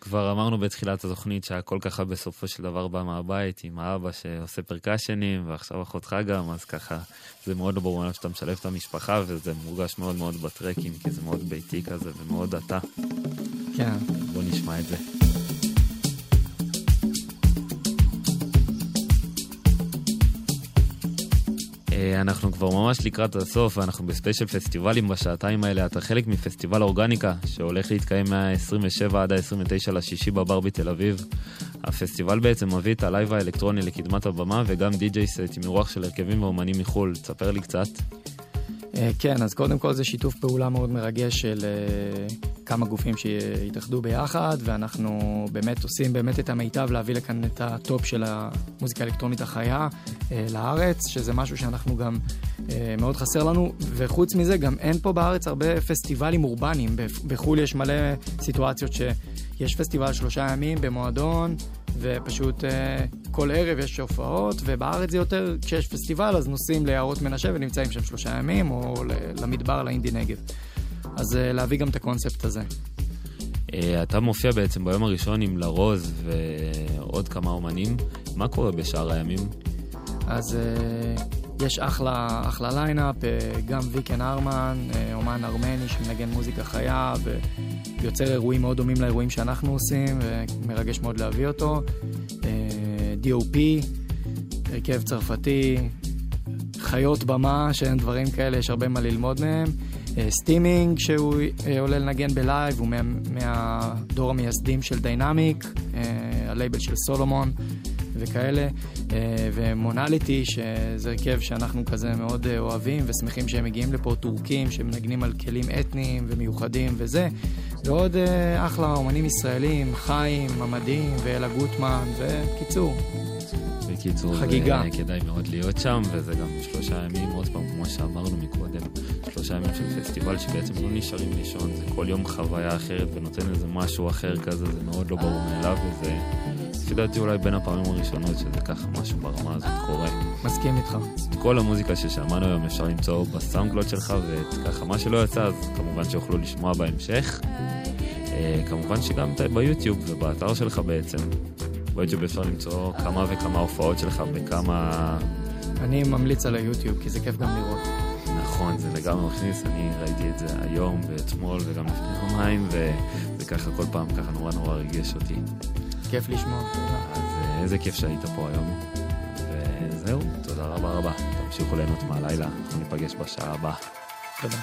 כבר אמרנו בתחילת התוכנית שהכל ככה בסופו של דבר בא מהבית עם האבא שעושה פרקשנים ועכשיו אחותך גם, אז ככה זה מאוד לא ברור שאתה משלב את המשפחה וזה מורגש מאוד מאוד בטרקים כי זה מאוד ביתי כזה ומאוד אתה. כן. בוא נשמע את זה. אנחנו כבר ממש לקראת הסוף, ואנחנו ב special פסטיבלים בשעתיים האלה. אתה חלק מפסטיבל אורגניקה, שהולך להתקיים מה-27 עד ה-29 לשישי בבארבי תל אביב. הפסטיבל בעצם מביא את ה live האלקטרוני לקדמת הבמה, וגם DJ set עם אירוח של הרכבים ואומנים מחו"ל. תספר לי קצת. אה, כן, אז קודם כל זה שיתוף פעולה מאוד מרגש של אה, כמה גופים שהתאחדו ביחד, ואנחנו באמת עושים באמת את המיטב להביא לכאן את ה top של המוזיקה האלקטרונית החיה אה, לארץ, שזה משהו שאנחנו גם מאוד חסר לנו, וחוץ מזה גם אין פה בארץ הרבה פסטיבלים אורבניים. בחו"ל יש מלא סיטואציות שיש פסטיבל שלושה ימים במועדון, ופשוט כל ערב יש הופעות, ובארץ זה יותר, כשיש פסטיבל אז נוסעים ליערות מנשה ונמצאים שם שלושה ימים, או למדבר, לאינדינגב. אז אה, להביא גם את הקונספט הזה. אה, אתה מופיע בעצם ביום הראשון עם לרוז ועוד כמה אומנים. מה קורה בשאר הימים? אז אה, יש אחלה, אחלה lineup, גם ויקן ארמן, אומן ארמני שמנגן מוזיקה חיה ויוצר אירועים מאוד דומים לאירועים שאנחנו עושים, ומרגש מאוד להביא אותו. DOP, הרכב צרפתי, חיות במה, שאין דברים כאלה, יש הרבה מה ללמוד מהם. Stimming, שהוא אה, עולה לנגן ב live, הוא מה, מהדור המייסדים של Diynamic, אה, הלייבל של סולומון וכאלה. אה, ומונליטי, שזה הרכב שאנחנו כזה מאוד אוהבים ושמחים שהם מגיעים לפה, טורקים שמנגנים על כלים אתניים ומיוחדים וזה. ועוד אחלה אומנים ישראלים, חיים, ממדים ואלה גוטמן, וקיצור. בקיצור, חגיגה. כדאי מאוד להיות שם, וזה גם שלושה ימים, עוד פעם, כמו שאמרנו מקודם, שלושה ימים של פסטיבל שבעצם לא נשארים לישון, זה כל יום חוויה אחרת ונותן איזה משהו אחר כזה, זה מאוד לא ברור מאליו, וזה לפי דעתי אולי בין הפעמים הראשונות שזה ככה משהו ברמה הזאת קורה. מסכים איתך. את כל המוזיקה ששמענו היום אפשר למצוא בסאונדקלוד שלך, ואת ככה מה שלא יצא, אז כמובן שיוכלו לשמוע בהמשך. אה, כמובן שגם ביוטיוב ובאתר שלך בעצם. ביוטיוב אפשר למצוא כמה וכמה הופעות שלך בכמה... אני ממליץ על היוטיוב, כי זה כיף גם לראות. נכון, זה לגמרי מכניס, אני ראיתי את זה היום ואתמול וגם לפני יומיים, וזה ככה כל פעם ככה נורא נורא ריגש אותי. כיף לשמוע. אז אה, איזה כיף שהיית פה היום. וזהו, תודה רבה רבה. תמשיכו ליהנות מהלילה, אנחנו ניפגש בשעה הבאה. תודה.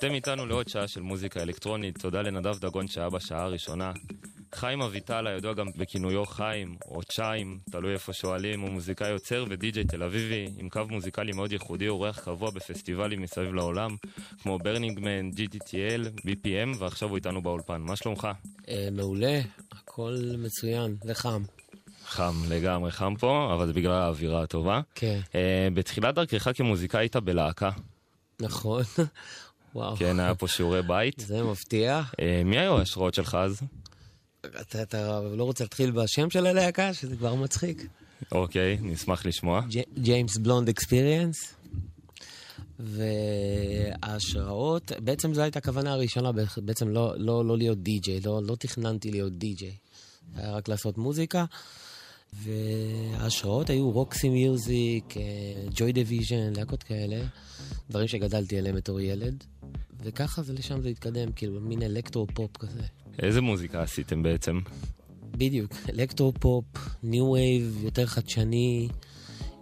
אתם איתנו לעוד שעה של מוזיקה אלקטרונית, תודה לנדב דגון שהיה בשעה הראשונה. חיים אביטל, הידוע גם בכינויו חיים, או צ'יים, תלוי איפה שואלים, הוא מוזיקאי יוצר ודי-ג'יי תל אביבי, עם קו מוזיקלי מאוד ייחודי, אורח קבוע בפסטיבלים מסביב לעולם, כמו ברנינגמן, GTTL, BPM, ועכשיו הוא איתנו באולפן. מה שלומך? אה, מעולה, הכל מצוין וחם. חם לגמרי, חם פה, אבל זה בגלל האווירה הטובה. כן, אה, בתחילת דרכך כמוזיקאי היית בלהקה. נכון. וואו. כן, היה פה שיעורי בית. זה מפתיע. אה, מי היו ההשראות שלך אז? אתה, אתה לא רוצה להתחיל בשם של הלהקה, שזה כבר מצחיק. אוקיי, נשמח לשמוע. ג'יימס בלונד אקספיריאנס. וההשראות, בעצם זו הייתה הכוונה הראשונה, בעצם לא, לא, לא להיות די-ג'יי, לא, לא תכננתי להיות די-ג'יי. היה רק לעשות מוזיקה. וההשראות היו רוקסי מיוזיק, ג'וי דיוויז'ן, להקות כאלה, דברים שגדלתי עליהם בתור ילד. וככה זה לשם זה התקדם, כאילו מין אלקטרו-פופ כזה. איזה מוזיקה עשיתם בעצם? בדיוק, אלקטרו-פופ, new wave, יותר חדשני,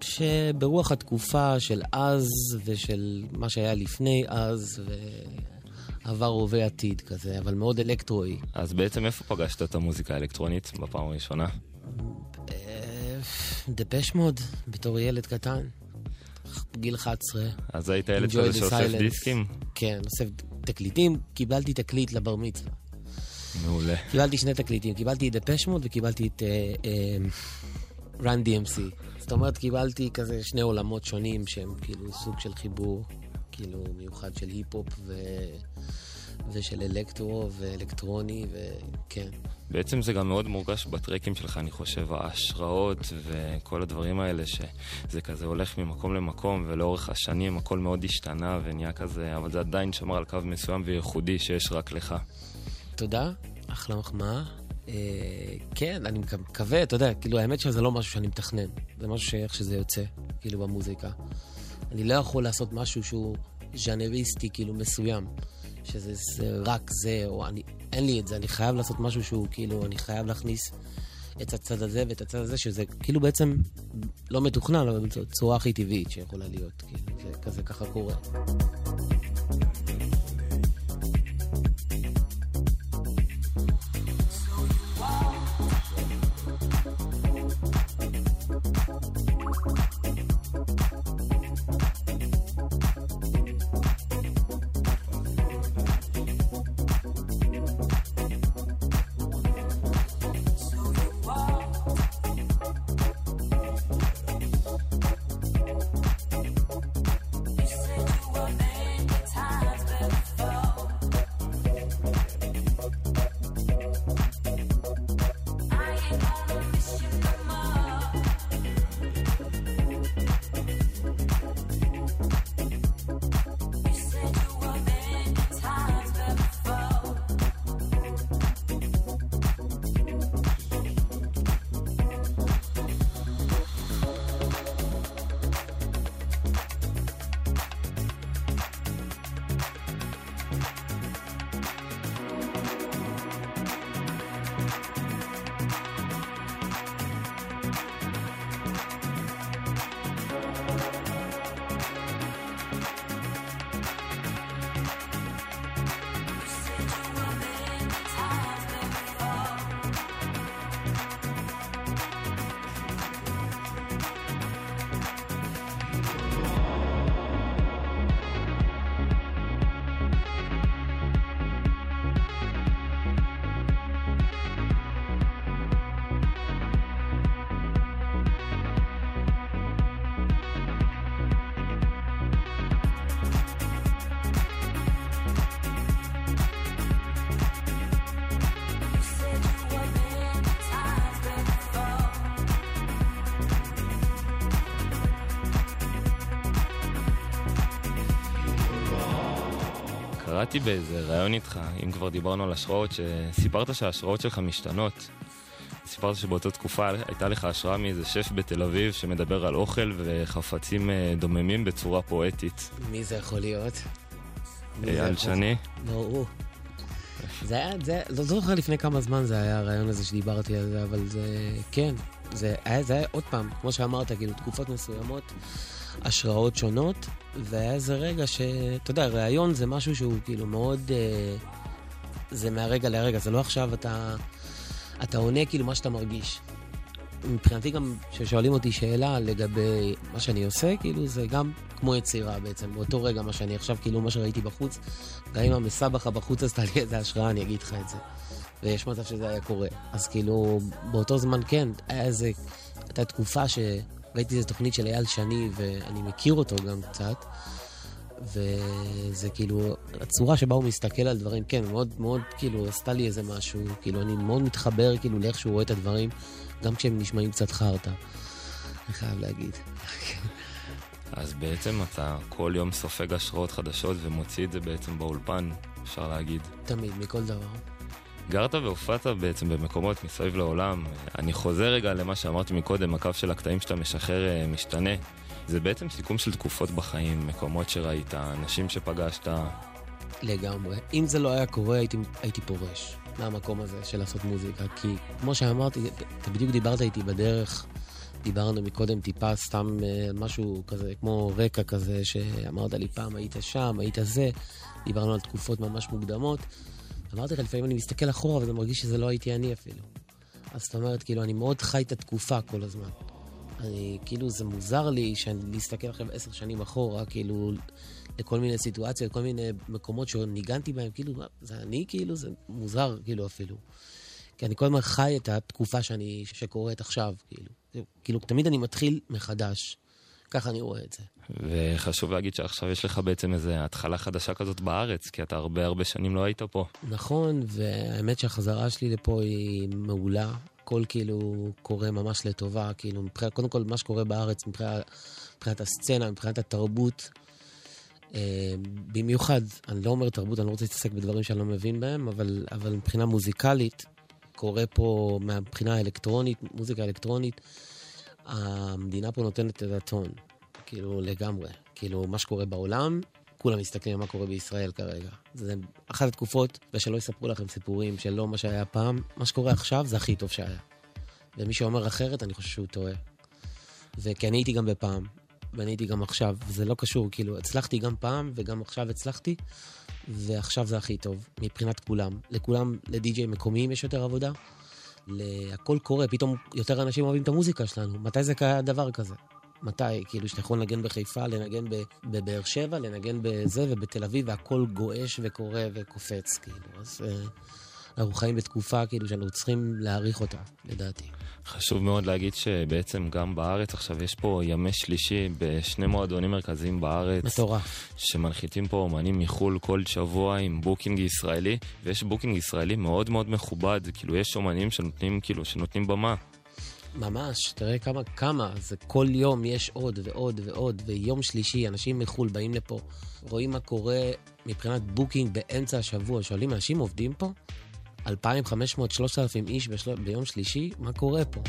שברוח התקופה של אז ושל מה שהיה לפני אז, ועבר, הווה, עתיד כזה, אבל מאוד אלקטרואי. אז בעצם איפה פגשת את המוזיקה האלקטרונית בפעם הראשונה? אה, דפש מוד, בתור ילד קטן, גיל 11. אז היית ילד כזה שאוסף. דיסקים? כן, אוסף תקליטים, קיבלתי תקליט לבר מצווה. מעולה. קיבלתי שני תקליטים, קיבלתי את דפש מוד וקיבלתי את רן DMC. זאת אומרת, קיבלתי כזה שני עולמות שונים שהם כאילו סוג של חיבור, כאילו מיוחד של היפ-הופ ו... ושל אלקטרו ואלקטרוני, וכן. בעצם זה גם מאוד מורגש בטרקים שלך, אני חושב, ההשראות וכל הדברים האלה, שזה כזה הולך ממקום למקום, ולאורך השנים הכל מאוד השתנה ונהיה כזה, אבל זה עדיין שמר על קו מסוים וייחודי שיש רק לך. תודה, אחלה מחמאה. אה, כן, אני מקו- מקווה, אתה יודע, כאילו האמת שזה לא משהו שאני מתכנן, זה משהו שאיך שזה יוצא, כאילו במוזיקה. אני לא יכול לעשות משהו שהוא ז'אנריסטי, כאילו מסוים, שזה זה רק זה, או אני, אין לי את זה, אני חייב לעשות משהו שהוא כאילו, אני חייב להכניס את הצד הזה ואת הצד הזה, שזה כאילו בעצם לא מתוכנן, אבל זו צורה הכי טבעית שיכולה להיות, כאילו, זה כזה ככה קורה. קראתי באיזה ראיון איתך, אם כבר דיברנו על השראות, שסיפרת שההשראות שלך משתנות. סיפרת שבאותה תקופה הייתה לך השראה מאיזה שף בתל אביב שמדבר על אוכל וחפצים אה, דוממים בצורה פואטית. מי זה יכול להיות? אייל שני? הוא. זה היה, זה, לא זוכר לפני כמה זמן זה היה הרעיון הזה שדיברתי על זה, אבל זה, כן, זה היה, זה היה עוד פעם, כמו שאמרת, כאילו, תקופות מסוימות, השראות שונות, והיה איזה רגע ש... אתה יודע, ראיון זה משהו שהוא כאילו מאוד... אה, זה מהרגע להרגע, זה לא עכשיו אתה... אתה עונה כאילו מה שאתה מרגיש. מבחינתי גם, כששואלים אותי שאלה לגבי מה שאני עושה, כאילו זה גם כמו יצירה בעצם, באותו רגע מה שאני עכשיו, כאילו מה שראיתי בחוץ, גם אם המסבכה בחוץ עשתה לי איזה השראה, אני אגיד לך את זה. ויש מצב שזה היה קורה. אז כאילו, באותו זמן כן, היה איזה, הייתה תקופה שראיתי איזה תוכנית של אייל שני, ואני מכיר אותו גם קצת, וזה כאילו, הצורה שבה הוא מסתכל על דברים, כן, מאוד מאוד, כאילו, עשתה לי איזה משהו, כאילו, אני מאוד מתחבר, כאילו, לאיך שהוא רואה את הדברים, גם כשהם נשמעים קצת חרטא, אני חייב להגיד. אז בעצם אתה כל יום סופג השראות חדשות ומוציא את זה בעצם באולפן, אפשר להגיד. תמיד, מכל דבר. גרת והופעת בעצם במקומות מסביב לעולם. אני חוזר רגע למה שאמרתי מקודם, הקו של הקטעים שאתה משחרר אה, משתנה. זה בעצם סיכום של תקופות בחיים, מקומות שראית, אנשים שפגשת. לגמרי. אם זה לא היה קורה, הייתי, הייתי פורש מהמקום הזה של לעשות מוזיקה. כי כמו שאמרתי, אתה בדיוק דיברת איתי בדרך, דיברנו מקודם טיפה סתם אה, משהו כזה, כמו רקע כזה, שאמרת לי פעם היית שם, היית זה, דיברנו על תקופות ממש מוקדמות. אמרתי לך, לפעמים אני מסתכל אחורה וזה מרגיש שזה לא הייתי אני אפילו. אז זאת אומרת, כאילו, אני מאוד חי את התקופה כל הזמן. אני, כאילו, זה מוזר לי שאני להסתכל עכשיו עשר שנים אחורה, כאילו, לכל מיני סיטואציות, כל מיני מקומות שניגנתי בהם, כאילו, זה אני, כאילו, זה מוזר, כאילו, אפילו. כי אני כל הזמן חי את התקופה שאני, שקורית עכשיו, כאילו. כאילו, תמיד אני מתחיל מחדש. ככה אני רואה את זה. וחשוב להגיד שעכשיו יש לך בעצם איזו התחלה חדשה כזאת בארץ, כי אתה הרבה הרבה שנים לא היית פה. נכון, והאמת שהחזרה שלי לפה היא מעולה. הכל כאילו קורה ממש לטובה, כאילו מבחינת, קודם כל מה שקורה בארץ מבחינת, מבחינת הסצנה, מבחינת התרבות. אה, במיוחד, אני לא אומר תרבות, אני לא רוצה להתעסק בדברים שאני לא מבין בהם, אבל, אבל מבחינה מוזיקלית, קורה פה, מבחינה אלקטרונית, מוזיקה אלקטרונית, המדינה פה נותנת את הטון, כאילו לגמרי. כאילו, מה שקורה בעולם, כולם מסתכלים על מה קורה בישראל כרגע. זה אחת התקופות, ושלא יספרו לכם סיפורים של לא מה שהיה פעם, מה שקורה עכשיו זה הכי טוב שהיה. ומי שאומר אחרת, אני חושב שהוא טועה. וכי אני הייתי גם בפעם, ואני הייתי גם עכשיו, וזה לא קשור, כאילו, הצלחתי גם פעם, וגם עכשיו הצלחתי, ועכשיו זה הכי טוב, מבחינת כולם. לכולם, לדי-ג'יי מקומיים יש יותר עבודה, הכל קורה, פתאום יותר אנשים אוהבים את המוזיקה שלנו. מתי זה קרה דבר כזה? מתי? כאילו, שאתה יכול לנגן בחיפה, לנגן בבאר שבע, לנגן בזה ובתל אביב, והכל גועש וקורה וקופץ, כאילו. אז אה, אנחנו חיים בתקופה, כאילו, שאנחנו צריכים להעריך אותה, לדעתי. חשוב מאוד להגיד שבעצם גם בארץ עכשיו יש פה ימי שלישי בשני מועדונים מרכזיים בארץ. מטורף. שמנחיתים פה אומנים מחו"ל כל שבוע עם booking ישראלי, ויש booking ישראלי מאוד מאוד מכובד, כאילו יש אומנים שנותנים, כאילו, שנותנים במה. ממש, תראה כמה, כמה, זה כל יום יש עוד ועוד ועוד, ויום שלישי אנשים מחו"ל באים לפה, רואים מה קורה מבחינת booking באמצע השבוע, שואלים, אנשים עובדים פה? 2,500, 3,000 איש בשל... ביום שלישי? מה קורה פה?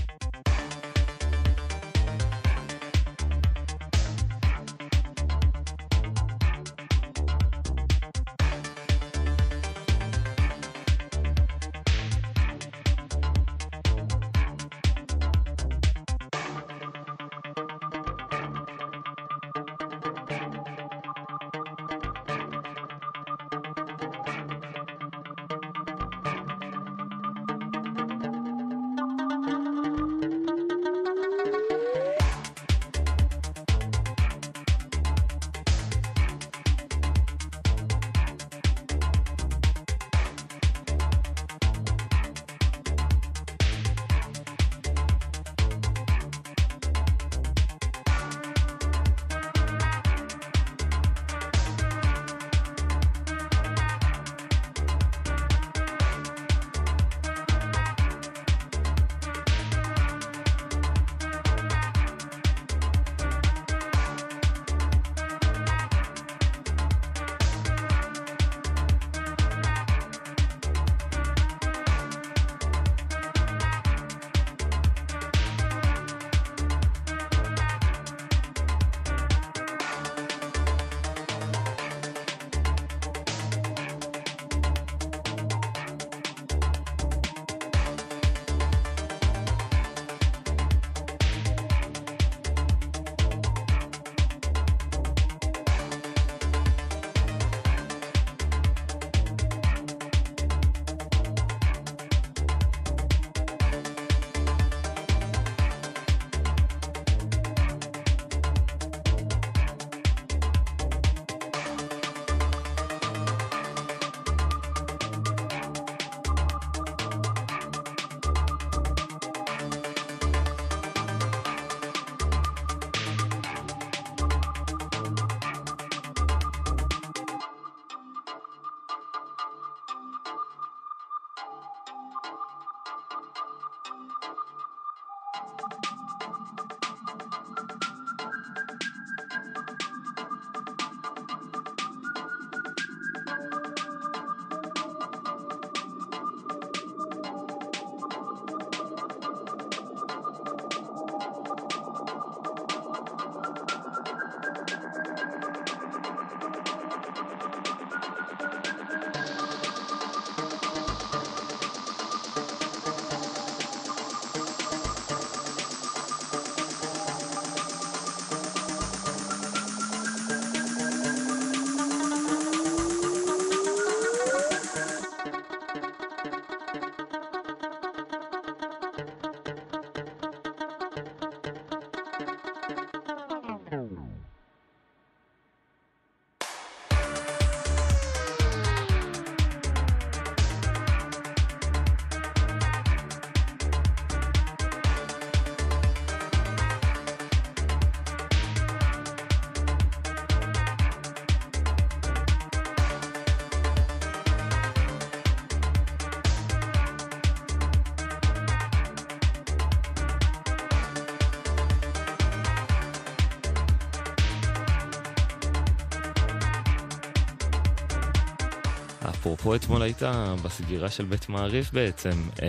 אפרופו אתמול היית בסגירה של בית מעריב בעצם, אה,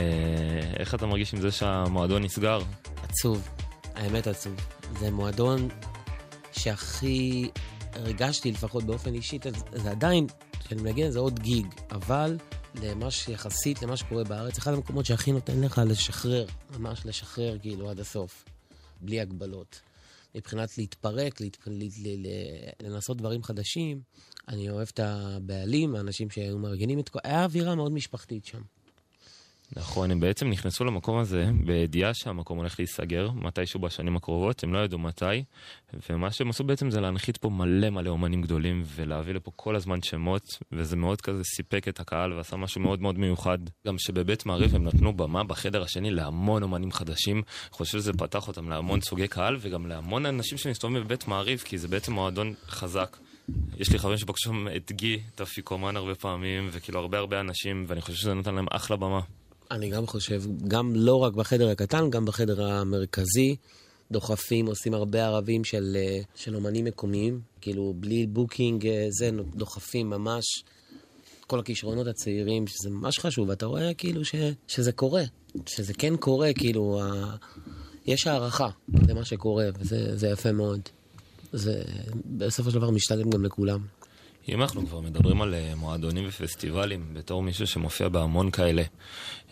איך אתה מרגיש עם זה שהמועדון נסגר? עצוב, האמת עצוב. זה מועדון שהכי הרגשתי, לפחות באופן אישי, זה, עדיין, כשאני מנגן זה עוד גיג, אבל למה שיחסית למה שקורה בארץ, אחד המקומות שהכי נותן לך לשחרר, ממש לשחרר כאילו עד הסוף, בלי הגבלות. מבחינת להתפרק, להת... לנסות דברים חדשים. אני אוהב את הבעלים, האנשים שהיו מארגנים את כל... היה אווירה מאוד משפחתית שם. נכון, הם בעצם נכנסו למקום הזה בידיעה שהמקום הולך להיסגר מתישהו בשנים הקרובות, הם לא ידעו מתי, ומה שהם עשו בעצם זה להנחית פה מלא מלא אומנים גדולים ולהביא לפה כל הזמן שמות, וזה מאוד כזה סיפק את הקהל ועשה משהו מאוד מאוד מיוחד. גם שבבית מעריב הם נתנו במה בחדר השני להמון אומנים חדשים, אני חושב שזה פתח אותם להמון סוגי קהל וגם להמון אנשים שמסתובבים בבית מעריב, כי זה בעצם מועדון חזק. יש לי חברים שפגשו את גי, את אפיקומן הרבה פעמים, וכאילו הרבה הרבה אנשים, ואני חושב שזה נתן להם אחלה במה. אני גם חושב, גם לא רק בחדר הקטן, גם בחדר המרכזי. דוחפים, עושים הרבה ערבים של, אה, של אומנים מקומיים, כאילו בלי booking, אה, זה, דוחפים ממש כל הכישרונות הצעירים, שזה ממש חשוב, ואתה רואה כאילו ש, שזה קורה, שזה כן קורה, כאילו, ה, יש הערכה למה שקורה, וזה יפה מאוד. זה בסופו של דבר משתלם גם לכולם. אם אנחנו כבר מדברים על אה, מועדונים ופסטיבלים, בתור מישהו שמופיע בהמון כאלה,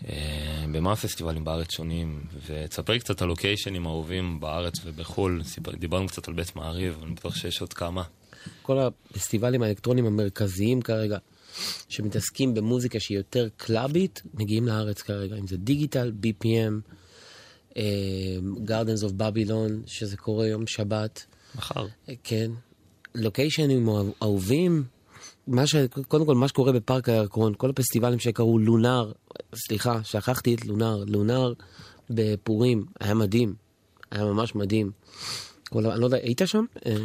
אה, במה הפסטיבלים בארץ שונים? ותספר קצת על לוקיישנים אהובים בארץ ובחו"ל. דיברנו קצת על בית מעריב, אני בטוח שיש עוד כמה. כל הפסטיבלים האלקטרונים המרכזיים כרגע, שמתעסקים במוזיקה שהיא יותר קלאבית, מגיעים לארץ כרגע, אם זה דיגיטל, BPM, אה, Gardens of Babylon, שזה קורה יום שבת. מחר. כן, לוקיישנים אהובים, מה ש... קודם כל, מה שקורה בפארק הירקון, כל הפסטיבלים שקראו לונאר, סליחה, שכחתי את לונאר, לונאר בפורים, היה מדהים, היה ממש מדהים. כל... אני לא יודע, היית שם? אה,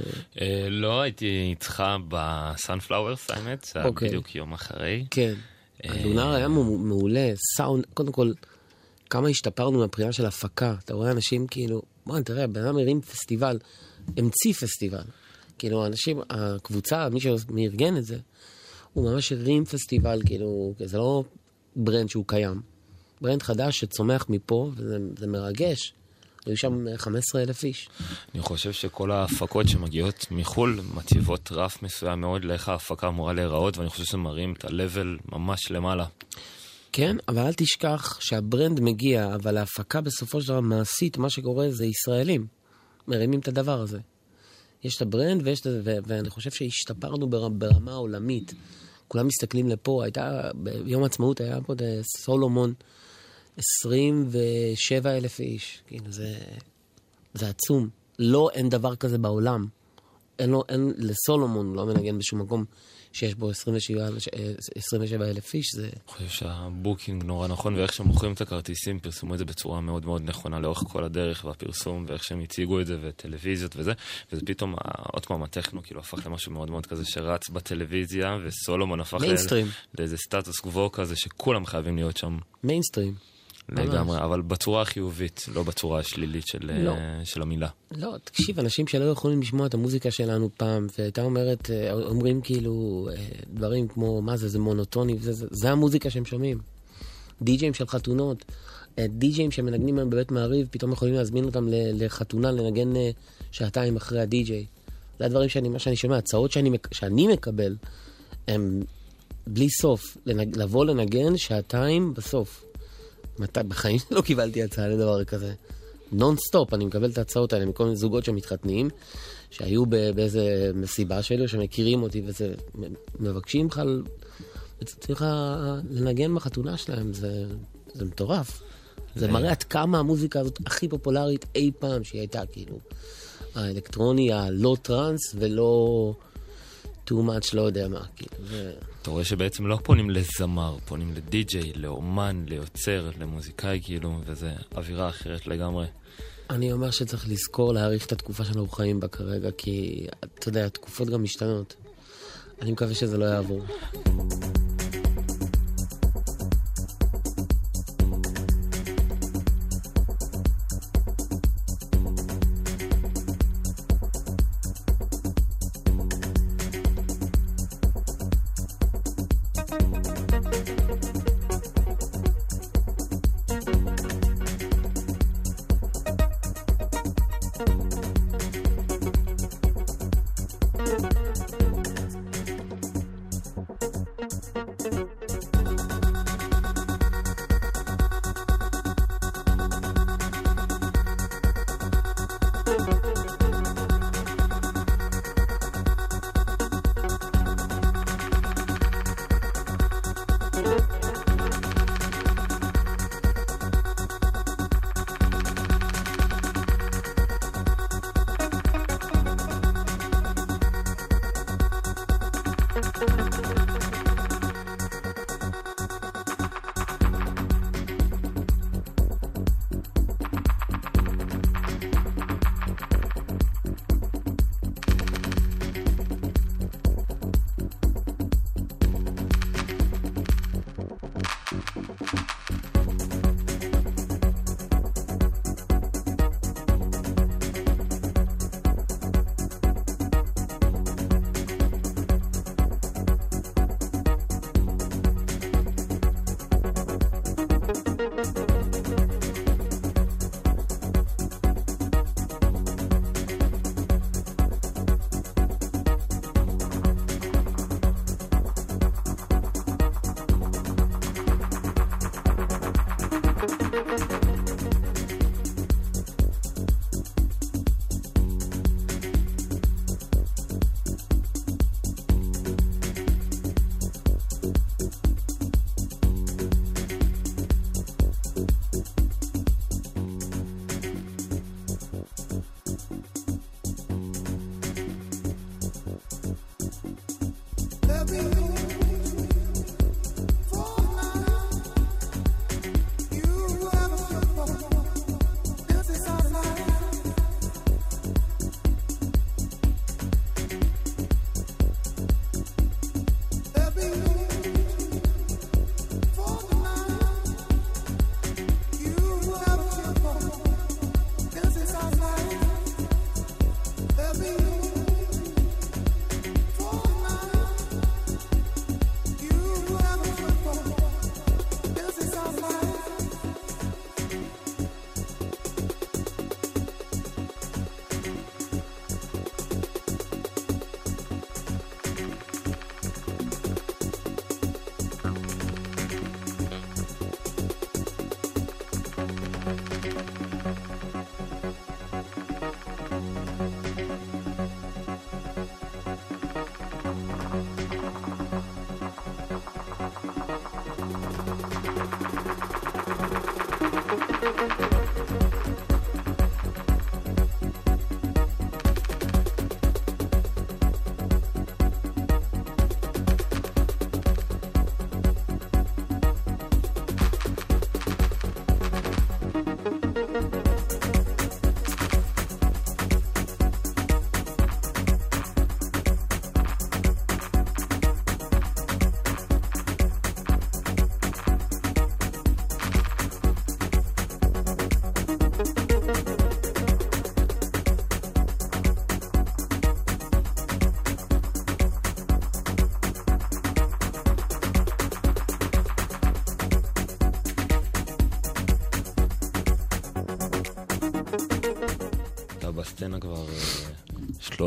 אה, לא, הייתי איתך בסאנפלאוורס, האמת, זה היה אוקיי. בדיוק יום אחרי. כן, אה, לונאר היה מעולה, סאונד, קודם כל, כמה השתפרנו מהבחינה של הפקה, אתה רואה אנשים כאילו, בוא, תראה, בן אדם הרים פסטיבל, המציא פסטיבל. כאילו, אנשים, הקבוצה, מי שארגן את זה, הוא ממש הרים פסטיבל, כאילו, זה לא brand שהוא קיים. brand חדש שצומח מפה, וזה מרגש. היו שם 15 אלף איש. אני חושב שכל ההפקות שמגיעות מחו"ל מציבות רף מסוים מאוד לאיך ההפקה אמורה להיראות, ואני חושב שזה מרים את ה level ממש למעלה. כן, אבל אל תשכח שה brand מגיע, אבל ההפקה בסופו של דבר מעשית, מה שקורה זה ישראלים. מרימים את הדבר הזה. יש את ה brand, ויש את, ו, ואני חושב שהשתפרנו ברמה העולמית. כולם מסתכלים לפה, הייתה, ביום העצמאות היה פה סולומון, 27 אלף איש. כאילו, זה, זה עצום. לא, אין דבר כזה בעולם. אין לו, אין, לסולומון לא מנגן בשום מקום שיש בו 27, 27 אלף איש, זה... אני חושב שה booking נורא נכון, ואיך שהם מוכרים את הכרטיסים, פרסמו את זה בצורה מאוד מאוד נכונה לאורך כל הדרך, והפרסום, ואיך שהם הציגו את זה, וטלוויזיות וזה, וזה פתאום, עוד פעם, הטכנו כאילו הפך למשהו מאוד מאוד כזה שרץ בטלוויזיה, וסולומון הפך לאיזה סטטוס קוו כזה, שכולם חייבים להיות שם. מיינסטרים. לגמרי, אבל בצורה החיובית, לא בצורה השלילית של, לא. uh, של המילה. לא, תקשיב, אנשים שלא יכולים לשמוע את המוזיקה שלנו פעם, והייתה אומרת, אה, אומרים כאילו אה, דברים כמו, מה זה, זה מונוטוני, זה, זה, זה המוזיקה שהם שומעים. די-ג'אים של חתונות, די-ג'אים שמנגנים היום בבית מעריב, פתאום יכולים להזמין אותם לחתונה לנגן שעתיים אחרי הדי-ג'יי. זה הדברים שאני, מה שאני שומע, הצעות שאני, שאני מקבל, הם בלי סוף, לנג, לבוא לנגן שעתיים בסוף. מתי, בחיים [laughs] לא קיבלתי הצעה לדבר כזה. נון סטופ, אני מקבל את ההצעות האלה מכל מיני זוגות שמתחתנים, שהיו באיזה מסיבה שלי, שמכירים אותי, וזה, מבקשים לך, צריך לנגן בחתונה שלהם, זה, זה מטורף. זה מראה עד כמה המוזיקה הזאת הכי פופולרית אי פעם שהיא הייתה, כאילו. האלקטרוני הלא טראנס ולא too much, לא יודע מה, כאילו. אתה רואה שבעצם לא פונים לזמר, פונים לדי-ג'יי, לאומן, ליוצר, למוזיקאי, כאילו, וזה אווירה אחרת לגמרי. אני אומר שצריך לזכור להעריך את התקופה שאנחנו חיים בה כרגע, כי, אתה יודע, התקופות גם משתנות. אני מקווה שזה לא יעבור.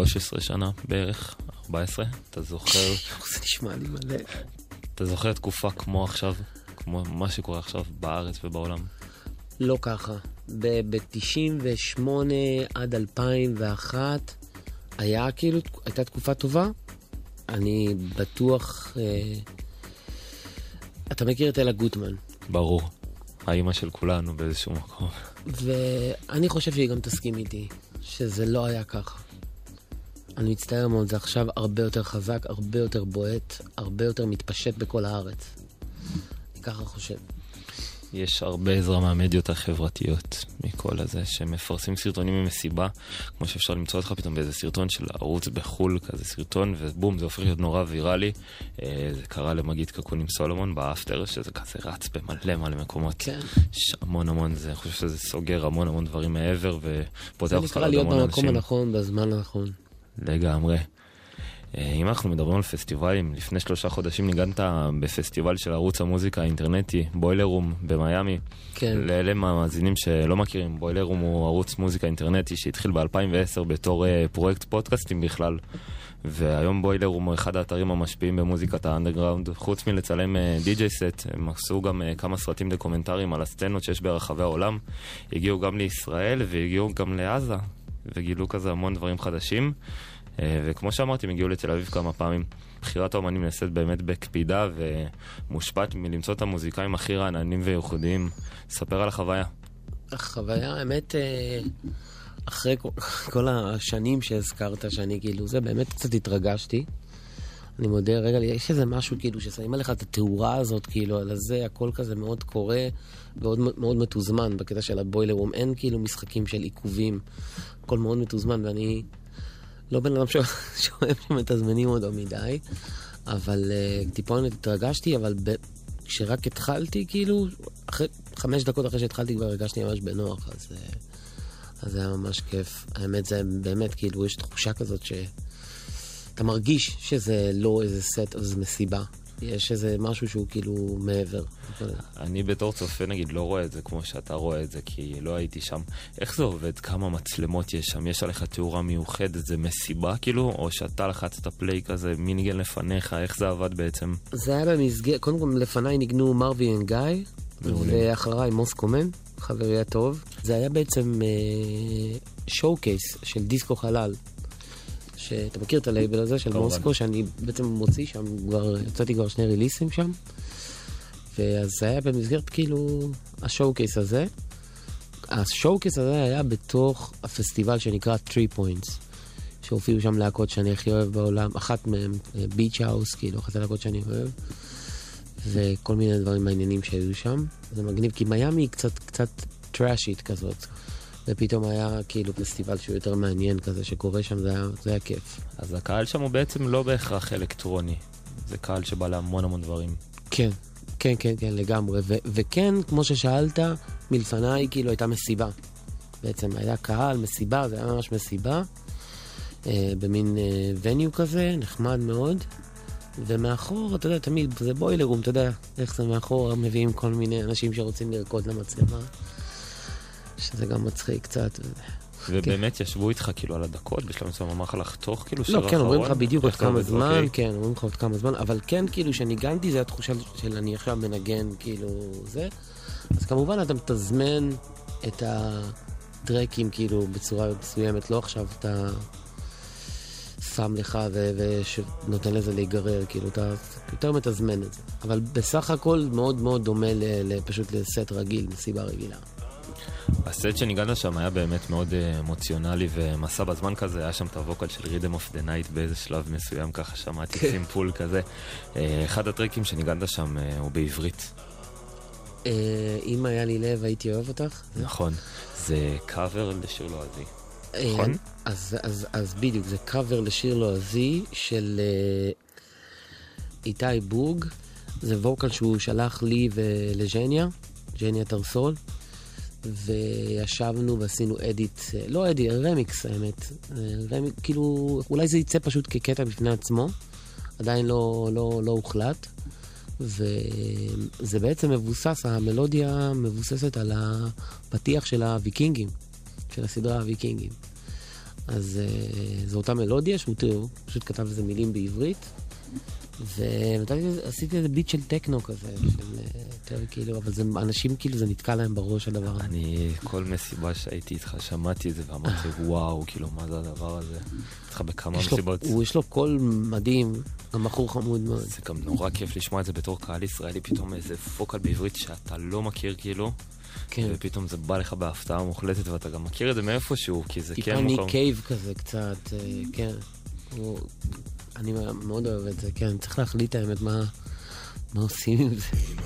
13 שנה בערך, 14, אתה זוכר, [laughs] זה נשמע לי מלא. אתה זוכר תקופה כמו עכשיו, כמו מה שקורה עכשיו בארץ ובעולם? לא ככה. ב-98 עד 2001 היה כאילו, הייתה תקופה טובה. אני בטוח... אה, אתה מכיר את אלה גוטמן, ברור. האימא של כולנו באיזשהו מקום. ואני חושב שהיא גם תסכים איתי, שזה לא היה ככה. אני מצטער מאוד, זה עכשיו הרבה יותר חזק, הרבה יותר בועט, הרבה יותר מתפשט בכל הארץ. אני ככה חושב. יש הרבה עזרה מהמדיות החברתיות, מכל הזה, שמפרסמים סרטונים ממסיבה, כמו שאפשר למצוא אותך פתאום באיזה סרטון של ערוץ בחו"ל, כזה סרטון, ובום, זה הופך להיות נורא ויראלי. אה, זה קרה למגיד קקון עם סולומון באפטר, שזה כזה רץ במלא מלא מקומות. כן. יש המון המון, זה, אני חושב שזה סוגר המון המון דברים מעבר, ופותח זה אותך נקרא לעוד להיות המון במקום אנשים. הנכון, בזמן הנכון. לגמרי. אה, אם אנחנו מדברים על פסטיבלים, לפני שלושה חודשים ניגנת בפסטיבל של ערוץ המוזיקה האינטרנטי, Boiler Room במיאמי. כן. לאלה מהמאזינים שלא מכירים, Boiler Room הוא ערוץ מוזיקה אינטרנטי שהתחיל ב-2010 בתור אה, פרויקט פודקאסטים בכלל. והיום Boiler Room הוא אחד האתרים המשפיעים במוזיקת האנדרגראונד. חוץ מלצלם אה, DJ set, הם עשו גם כמה סרטים דוקומנטריים על הסצנות שיש ברחבי העולם. הגיעו גם לישראל והגיעו גם לעזה, וגילו כזה המון דברים חדשים. אה, וכמו שאמרתי, הם הגיעו לתל אביב כמה פעמים. בחירת האומנים נעשית באמת בקפידה ומושפעת מלמצוא את המוזיקאים הכי רעננים וייחודיים. ספר על החוויה. החוויה, האמת, אה, אחרי כל, השנים שהזכרת, שאני כאילו, זה באמת קצת התרגשתי. אני מודה, רגע, יש איזה משהו כאילו ששמים עליך את התאורה הזאת, כאילו, על הזה, הכל כזה מאוד קורה מאוד מאוד מתוזמן בקטע של הבוילר רום. אין כאילו משחקים של עיכובים, הכל מאוד מתוזמן, ואני לא בן אדם ש- [laughs] שאוהב שמתזמנים אותו מדי, אבל uh, טיפונת התרגשתי, אבל ב... כשרק התחלתי, כאילו, אחרי, חמש דקות אחרי שהתחלתי כבר הרגשתי ממש בנוח, אז, אה, אז זה היה ממש כיף. האמת זה באמת, כאילו, יש תחושה כזאת שאתה מרגיש שזה לא איזה סט איזה מסיבה. יש איזה משהו שהוא כאילו מעבר. אני בתור צופה נגיד לא רואה את זה כמו שאתה רואה את זה, כי לא הייתי שם. איך זה עובד? כמה מצלמות יש שם? יש עליך תאורה מיוחדת? זה מסיבה כאילו? או שאתה לחצת play כזה, מי ניגן לפניך? איך זה עבד בעצם? זה היה במסגרת, קודם כל לפניי ניגנו Marvin & Guy, ואחריי מוסקומן, חברי הטוב. זה היה בעצם show uh, case של Disco Halal. שאתה מכיר את הלייבל הזה של. מוסקו, שאני בעצם מוציא שם, כבר, יצאתי כבר שני ריליסים שם. ואז זה היה במסגרת כאילו ה showcase הזה. ה showcase הזה היה בתוך הפסטיבל שנקרא 3 Points. שהופיעו שם להקות שאני הכי אוהב בעולם, אחת מהן Beach House, כאילו, אחת הלהקות שאני אוהב. וכל מיני דברים מעניינים שהיו שם. זה מגניב, כי מיאמי היא קצת, קצת טראשית כזאת. ופתאום היה כאילו פסטיבל שהוא יותר מעניין כזה שקורה שם, זה היה, זה היה כיף. אז הקהל שם הוא בעצם לא בהכרח אלקטרוני. זה קהל שבא להמון המון דברים. כן, כן, כן, כן, לגמרי. ו- וכן, כמו ששאלת, מלפניי כאילו הייתה מסיבה. בעצם היה קהל, מסיבה, זה היה ממש מסיבה. אה, במין אה, וניו כזה, נחמד מאוד. ומאחור, אתה יודע, תמיד, זה בוילר רום, אתה יודע, איך זה מאחור, מביאים כל מיני אנשים שרוצים לרקוד למצלמה. שזה גם מצחיק קצת. ובאמת ישבו איתך כאילו על הדקות, בשלב מסוים אמר לך לחתוך כאילו שיר לא? כן, אומרים לך בדיוק עוד כמה? זמן, אוקיי. כן, אומרים לך עוד כמה זמן, אבל כן, כאילו, כשניגנתי, זה התחושה של אני עכשיו מנגן, כאילו, זה. אז כמובן אתה מתזמן את הטרקים, כאילו, בצורה מסוימת, לא עכשיו אתה שם לך ונותן לזה להיגרר, כאילו, אתה יותר מתזמן את זה. אבל בסך הכל מאוד מאוד דומה פשוט לסט רגיל, מסיבה רגילה. הסט שניגנת שם היה באמת מאוד אה, אמוציונלי ומסע בזמן כזה, היה שם את ה vocal של Rhythm of the Night באיזה שלב מסוים, ככה שמעתי כן. סימפול כזה. אה, אחד הטרקים שניגנת שם אה, הוא בעברית, אם היה לי לב, הייתי אוהב אותך. נכון. זה קאבר לשיר לועזי. אה, נכון? אז, אז, אז בדיוק, זה קאבר לשיר לועזי של אה, איתי בוג. זה ווקל שהוא שלח לי ולז'ניה, ז'ניה טרסול. וישבנו ועשינו אדיט, אה, לא אדיט, רמיקס האמת. אה, רמיק, כאילו, אולי זה יצא פשוט כקטע בפני עצמו, עדיין לא, לא, לא הוחלט. וזה בעצם מבוסס, המלודיה מבוססת על הפתיח של הוויקינגים, של הסדרה הוויקינגים. אז uh, זו אותה מלודיה שהוא פשוט כתב איזה מילים בעברית. ועשיתי איזה ביט של טכנו כזה, של יותר כאילו, אבל זה, אנשים כאילו זה נתקע להם בראש הדבר הזה. אני, כל מסיבה שהייתי איתך שמעתי את זה ואמרתי, [laughs] וואו, כאילו, מה זה הדבר הזה? איתך בכמה מסיבות. הוא, יש לו קול מדהים, גם בחור חמוד מאוד. זה גם נורא כיף לשמוע את זה בתור קהל ישראלי, פתאום איזה vocal בעברית שאתה לא מכיר כאילו, כן. ופתאום זה בא לך בהפתעה מוחלטת ואתה גם מכיר את זה מאיפשהו, כי זה טיפה כן מקום. קייב כזה קצת, אה, כן. אני מאוד אוהב את זה, כן. צריך להחליט האמת מה, מה עושים עם זה. אם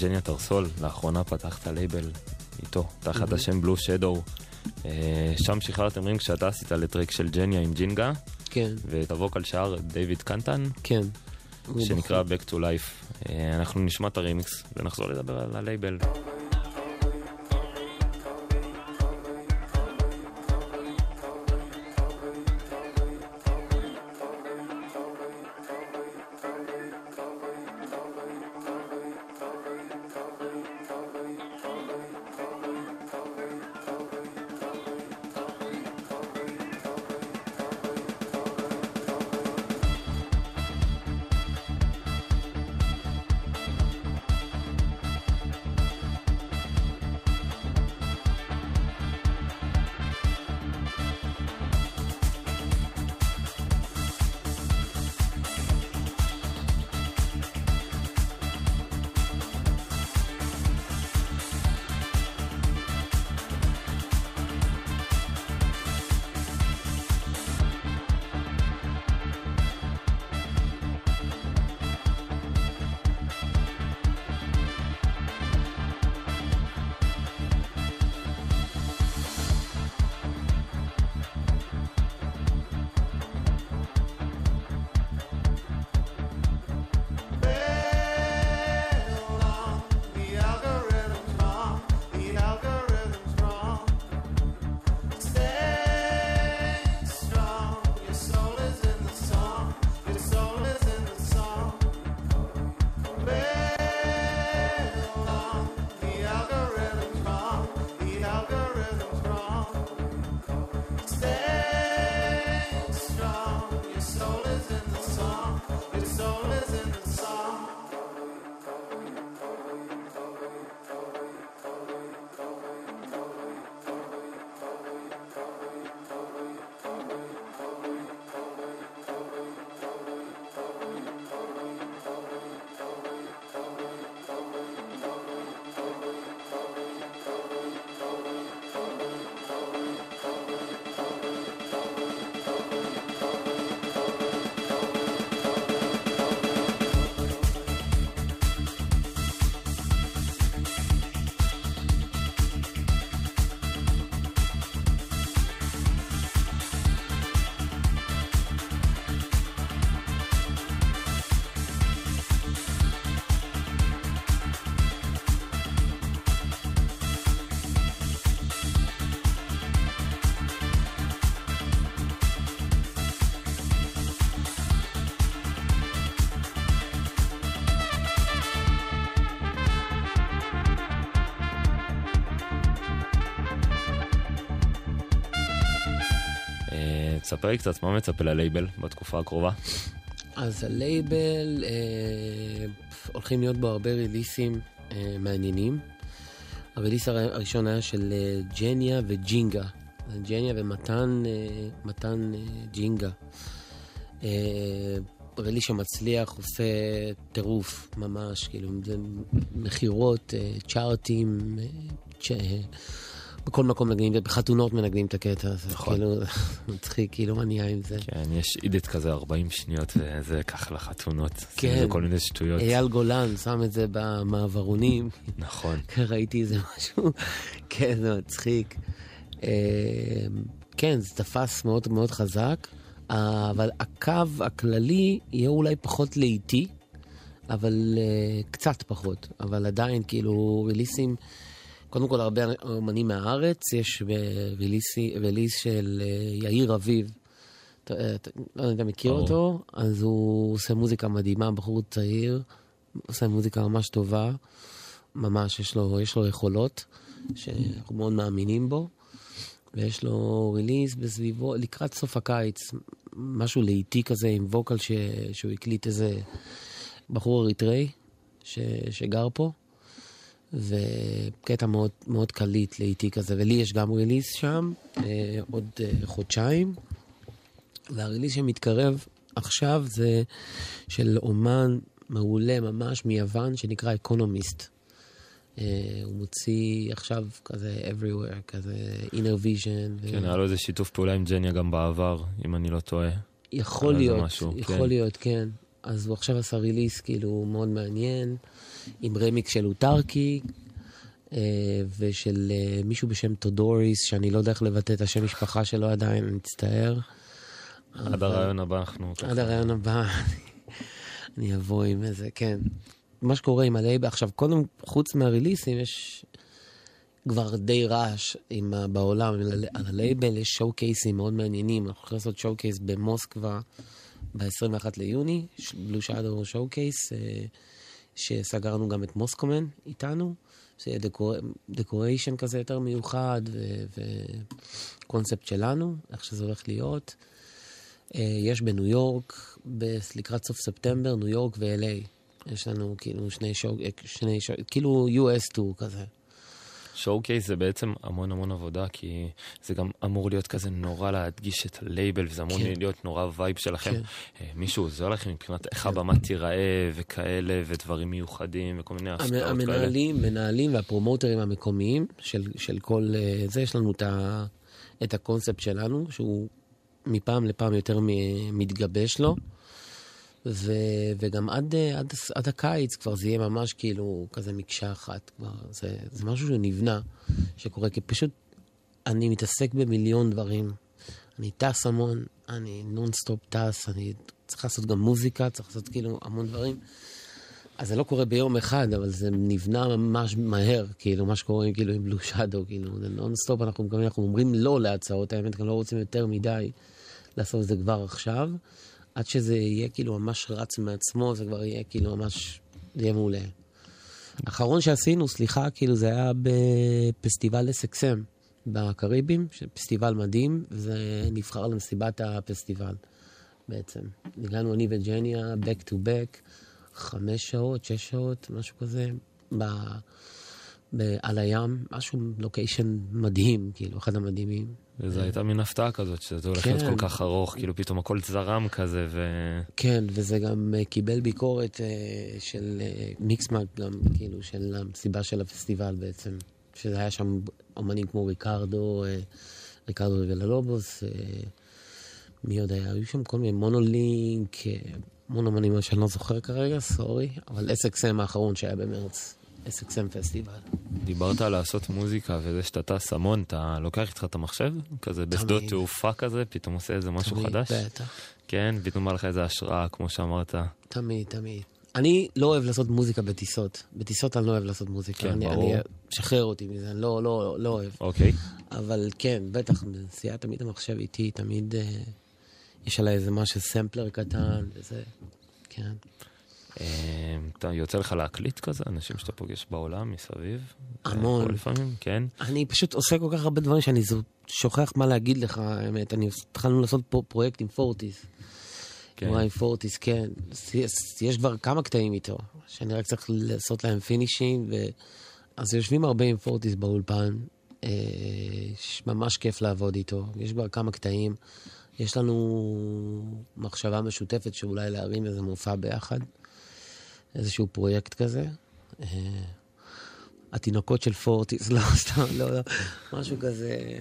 ג'ניה טרסול, לאחרונה פתחת לייבל איתו, תחת השם Blue Shadow. שם שחררתם רימיקס שאתה עשית לטרק של ג'ניה עם ג'ינגה, כן, ואת ה vocal שר דיוויד קנטן, כן. שנקרא Back to Life. אה, אנחנו נשמע את הרימיקס ונחזור לדבר על הלייבל. ספר לי קצת מה מצפה ללייבל בתקופה הקרובה. אז הלייבל, אה, הולכים להיות בו הרבה ריליסים אה, מעניינים. הריליס הר- הראשון היה של אה, ג'ניה וג'ינגה. ג'ניה ומתן אה, מתן אה, ג'ינגה. אה, ריליס שמצליח, עושה טירוף ממש, כאילו, מכירות, אה, צ'ארטים, אה, צ'... בכל מקום מנגנים, בחתונות מנגנים את הקטע הזה. נכון. כאילו, [laughs] מצחיק, כאילו, מה נהיה עם זה? כן, יש אידית כזה 40 שניות וזה ככה לחתונות. כן. זה כל מיני שטויות. אייל גולן שם את זה במעברונים, [laughs] נכון. ראיתי איזה משהו, [laughs] כן, זה מצחיק. אה, כן, זה תפס מאוד מאוד חזק, אבל הקו הכללי יהיה אולי פחות לאיטי, אבל אה, קצת פחות, אבל עדיין כאילו ריליסים, קודם כל הרבה אומנים מהארץ, יש ריליס של אה, יאיר אביב. לא יודע אם אתה מכיר. אותו, אז הוא עושה מוזיקה מדהימה, בחור צעיר, עושה מוזיקה ממש טובה, ממש, יש לו, יש לו יכולות, שאנחנו מאוד מאמינים בו, ויש לו ריליז בסביבו, לקראת סוף הקיץ, משהו לאיטי כזה עם ווקל ש, שהוא הקליט איזה בחור אריתראי שגר פה, וקטע מאוד, מאוד קליט לאיטי כזה, ולי יש גם ריליז שם, אה, עוד אה, חודשיים. והריליז שמתקרב עכשיו זה של אומן מעולה ממש מיוון שנקרא אקונומיסט. Uh, הוא מוציא עכשיו כזה everywhere, כזה inner vision. ו- כן, היה לו איזה שיתוף פעולה עם ג'ניה גם בעבר, אם אני לא טועה. יכול להיות, משהו, יכול כן. להיות, כן. אז הוא עכשיו עשה ריליס כאילו מאוד מעניין, עם רמיקס של Autarkic, אה, ושל אה, מישהו בשם טודוריס, שאני לא יודע איך לבטא את השם משפחה שלו עדיין, אני מצטער. עד הרעיון הבא אנחנו... עד הרעיון הבא, [laughs] אני אבוא עם איזה, כן. מה שקורה עם הלייבל, עכשיו, קודם, חוץ מהריליסים, יש כבר די רעש עם, בעולם על, הלייבל, יש showcase ים מאוד מעניינים, אנחנו הולכים לעשות showcase במוסקבה ב-21 ליוני, Blue Shadow showcase, אה, שסגרנו גם את מוסקומן איתנו, זה decoration כזה יותר מיוחד, וקונספט שלנו, איך שזה הולך להיות. אה, יש בניו יורק, ב- לקראת סוף ספטמבר, ניו יורק ו-LA. יש לנו כאילו שני show, אה, שני show, כאילו US tour כזה. showcase זה בעצם המון המון עבודה, כי זה גם אמור להיות כזה נורא להדגיש את הלייבל, וזה אמור כן. להיות נורא vibe שלכם. כן. אה, מישהו עוזר לכם מבחינת איך הבמה תיראה, וכאלה, ודברים מיוחדים, וכל מיני הפתעות כאלה. המנהלים, מנהלים והפרומוטרים המקומיים של, של כל אה, זה, יש לנו את, ה, את הקונספט שלנו, שהוא מפעם לפעם יותר מתגבש לו. ו, וגם עד, עד, עד הקיץ כבר זה יהיה ממש כאילו כזה מקשה אחת כבר. זה, זה משהו שנבנה, שקורה, כי פשוט אני מתעסק במיליון דברים. אני טס המון, אני נונסטופ טס, אני צריך לעשות גם מוזיקה, צריך לעשות כאילו המון דברים. אז זה לא קורה ביום אחד, אבל זה נבנה ממש מהר, כאילו, מה שקורה כאילו עם Blue Shadow, כאילו, זה נונסטופ, אנחנו מקווים, אנחנו אומרים לא להצעות, האמת, גם לא רוצים יותר מדי לעשות את זה כבר עכשיו, עד שזה יהיה כאילו ממש רץ מעצמו, זה כבר יהיה כאילו ממש, זה יהיה מעולה. האחרון שעשינו, סליחה, כאילו, זה היה בפסטיבל SXM בקריבים, פסטיבל מדהים, וזה נבחר למסיבת הפסטיבל בעצם. הגענו אני וג'ניה, back to back. חמש שעות, שש שעות, משהו כזה, ב, ב, על הים, משהו, לוקיישן מדהים, כאילו, אחד המדהימים. וזו הייתה מין הפתעה כזאת, שזה הולך להיות כן. כל כך ארוך, כאילו פתאום הכל זרם כזה, ו... כן, וזה גם uh, קיבל ביקורת uh, של uh, מיקסמאק, גם כאילו, של המסיבה של הפסטיבל בעצם. שזה היה שם אומנים כמו ריקרדו, ריקרדו וללובוס, מי עוד היה? היו שם כל מיני מונולינק, המון אומנים שאני לא זוכר כרגע, סורי, אבל SXM האחרון שהיה במרץ, SXM פסטיבל. דיברת על לעשות מוזיקה וזה שאתה טס המון, אתה לוקח איתך את המחשב? כזה בשדות תעופה כזה, פתאום עושה איזה משהו תמיד, חדש? בטח. כן, פתאום בא לך איזה השראה, כמו שאמרת. תמיד, תמיד. אני לא אוהב לעשות מוזיקה בטיסות. בטיסות אני לא אוהב לעשות מוזיקה. כן, אני, ברור. אני, שחרר אותי מזה, אני לא, לא, לא אוהב. אוקיי. אבל כן, בטח, בנסיעה תמיד המחשב איתי, תמיד אה, יש עליי איזה משהו, סמפלר קטן וזה, כן. אה, אתה יוצא לך להקליט כזה, אנשים שאתה פוגש בעולם מסביב? המון. פה לפעמים, כן. אני פשוט עושה כל כך הרבה דברים שאני שוכח מה להגיד לך, האמת. אני התחלנו לעשות פה פרויקט עם פורטיס. כן. עם פורטיס, כן. יש, כבר כמה קטעים איתו, שאני רק צריך לעשות להם פינישים, ו... אז יושבים הרבה עם פורטיס באולפן. אה, ממש כיף לעבוד איתו. יש כבר כמה קטעים. יש לנו מחשבה משותפת שאולי להרים איזה מופע ביחד. איזשהו פרויקט כזה. אה, התינוקות של פורטיס, לא, [laughs] סתם, לא, לא, משהו כזה,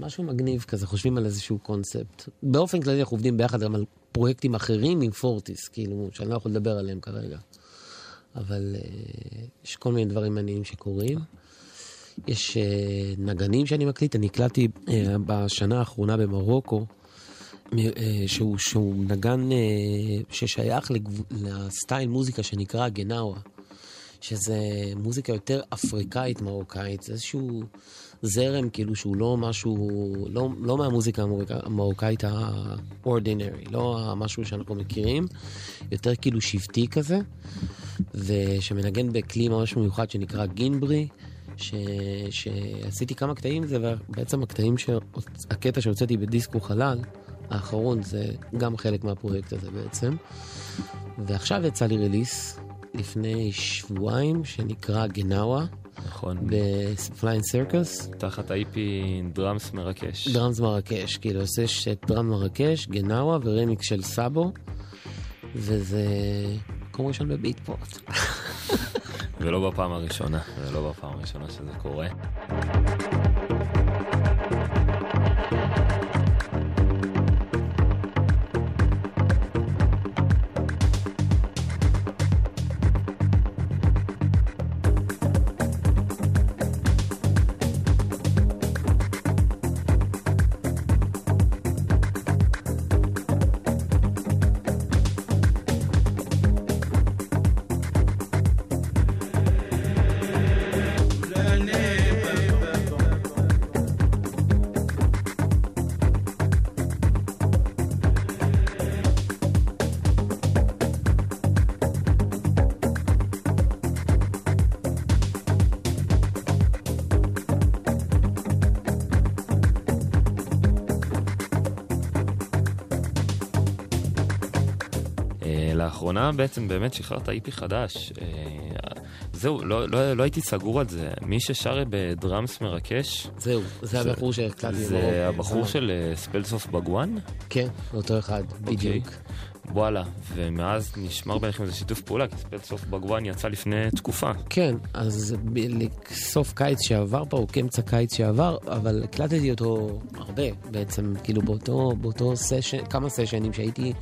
משהו מגניב כזה, חושבים על איזשהו קונספט. באופן כללי אנחנו עובדים ביחד גם על פרויקטים אחרים עם פורטיס, כאילו, שאני לא יכול לדבר עליהם כרגע. אבל uh, יש כל מיני דברים מעניינים שקורים. יש uh, נגנים שאני מקליט, אני הקלטתי בשנה האחרונה במרוקו, שהוא, שהוא נגן uh, ששייך. לסטייל מוזיקה שנקרא גנאווה. שזה מוזיקה יותר אפריקאית מרוקאית, זה איזשהו זרם כאילו שהוא לא משהו, לא, לא מהמוזיקה המרוקא, המרוקאית ה-ordinary, לא המשהו שאנחנו מכירים, יותר כאילו שבטי כזה, ושמנגן בכלי ממש מיוחד שנקרא גינברי. ש... שעשיתי כמה קטעים, זה בעצם הקטעים, ש... הקטע שהוצאתי ב Disco Halal, האחרון, זה גם חלק מהפרויקט הזה בעצם. ועכשיו יצא לי release, לפני שבועיים, שנקרא גנאווה, נכון. ב Flying Circus. תחת ה-EP Drums Marrakesh. Drums Marrakesh, כאילו עושה את Drum Marrakesh, גנאווה ורמיקס של סאבו, וזה מקום ראשון ב Beatport. [laughs] ולא בפעם הראשונה, ולא בפעם הראשונה שזה קורה. לאחרונה בעצם באמת שחררת איפי חדש. אה, זהו, לא, לא, לא הייתי סגור על זה. מי ששר בדראמס מרקש, זהו, זה הבחור שהקלטתי זה. הבחור של אה, ספלסוף בגואן? כן, אותו אחד, בדיוק. וואלה, ומאז נשמר ביניכם איזה שיתוף פעולה, כי ספלסוף בגואן יצא לפני תקופה. כן, אז לסוף קיץ שעבר פה, או כאמצע קיץ שעבר, אבל הקלטתי אותו הרבה בעצם, כאילו באותו, באותו סשן, כמה סשנים שהייתי,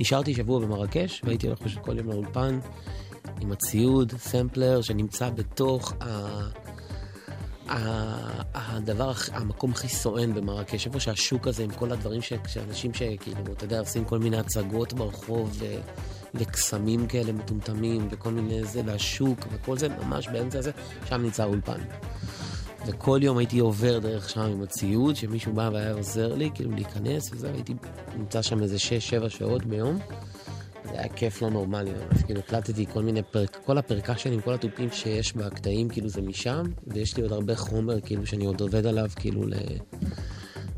נשארתי שבוע במרקש, והייתי הולך פשוט כל יום לאולפן עם הציוד, סמפלר, שנמצא בתוך ה... הדבר, המקום הכי סואן במרקש, איפה שהשוק הזה עם כל הדברים שאנשים שכאילו, אתה יודע, עושים כל מיני הצגות ברחוב ו- וקסמים כאלה מטומטמים וכל מיני זה, והשוק וכל זה, ממש באמצע הזה, שם נמצא האולפן. וכל יום הייתי עובר דרך שם עם הציוד, שמישהו בא והיה עוזר לי, כאילו להיכנס וזה, והייתי נמצא שם איזה 6-7 שעות ביום. זה היה כיף לא נורמלי, ממש כאילו הקלטתי כל מיני פרק, כל הפרקשנים, כל התופים שיש בקטעים, כאילו זה משם, ויש לי עוד הרבה חומר, כאילו שאני עוד עובד עליו, כאילו ל...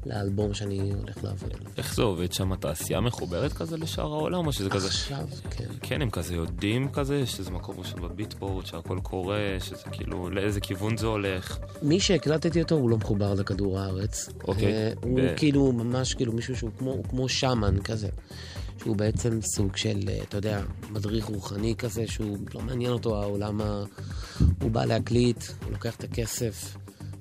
לאלבום שאני הולך לעבוד עליו. איך זה עובד שם? התעשייה מחוברת כזה לשאר העולם, או שזה כזה... עכשיו, כן. כן, הם כזה יודעים כזה, שזה מקום ראשון בביטבורד, שהכל קורה, שזה כאילו, לאיזה כיוון זה הולך. מי שהקלטתי אותו הוא לא מחובר לכדור הארץ. אוקיי. אה, הוא כאילו ממש כאילו מישהו שהוא כמו, כמו שמן כזה. שהוא בעצם סוג של, אה, אתה יודע, מדריך רוחני כזה, שהוא לא מעניין אותו העולם ה... הוא בא להקליט, הוא לוקח את הכסף.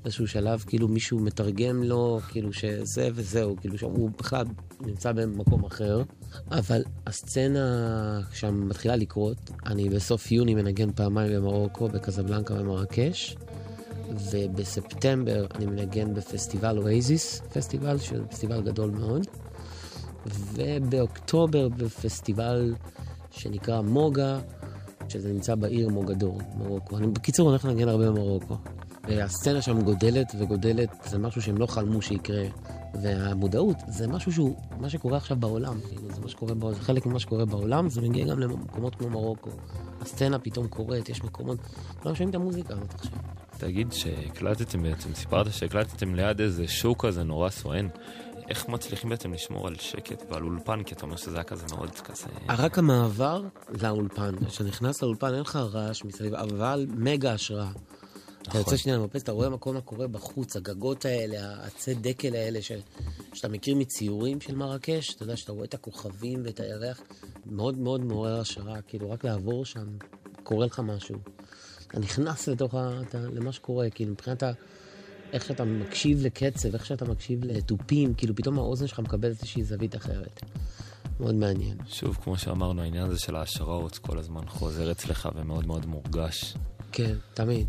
באיזשהו שלב, כאילו מישהו מתרגם לו, כאילו שזה וזהו, כאילו שהוא בכלל נמצא במקום אחר. אבל הסצנה שם מתחילה לקרות, אני בסוף יוני מנגן פעמיים במרוקו, בקזבלנקה ומרקש. ובספטמבר אני מנגן בפסטיבל אוייזיס, פסטיבל שהוא פסטיבל גדול מאוד, ובאוקטובר בפסטיבל שנקרא מוגה, שזה נמצא בעיר מוגדור, מרוקו. אני בקיצור הולך לנגן הרבה במרוקו. והסצנה שם גודלת וגודלת, זה משהו שהם לא חלמו שיקרה והמודעות זה משהו שהוא, מה שקורה עכשיו בעולם, כאילו, זה מה שקורה, זה חלק ממה שקורה בעולם, זה מגיע גם למקומות כמו מרוקו. הסצנה פתאום קורית, יש מקומות, כולם שומעים את המוזיקה הזאת עכשיו. תגיד שהקלטתם בעצם, סיפרת שהקלטתם ליד איזה שוק כזה נורא סואן. איך מצליחים בעצם לשמור על שקט ועל אולפן? כי אתה אומר שזה היה כזה מאוד כזה... רק המעבר לאולפן, כשאתה נכנס לאולפן אין לך רעש מסביב, אבל מגה השראה. אתה יוצא שנייה למפס, אתה רואה מה קורה בחוץ, הגגות האלה, העצי דקל האלה, ש... שאתה מכיר מציורים של מרקש, אתה יודע שאתה רואה את הכוכבים ואת הירח, מאוד מאוד מעורר השראה, כאילו רק לעבור שם, קורה לך משהו. אתה נכנס לתוך ה... אתה... למה שקורה, כאילו מבחינת ה... איך שאתה מקשיב לקצב, איך שאתה מקשיב לתופים, כאילו פתאום האוזן שלך מקבלת איזושהי זווית אחרת. מאוד מעניין. שוב, כמו שאמרנו, העניין הזה של ההשראות כל הזמן חוזר אצלך ומאוד מאוד מורגש. כן, תמיד.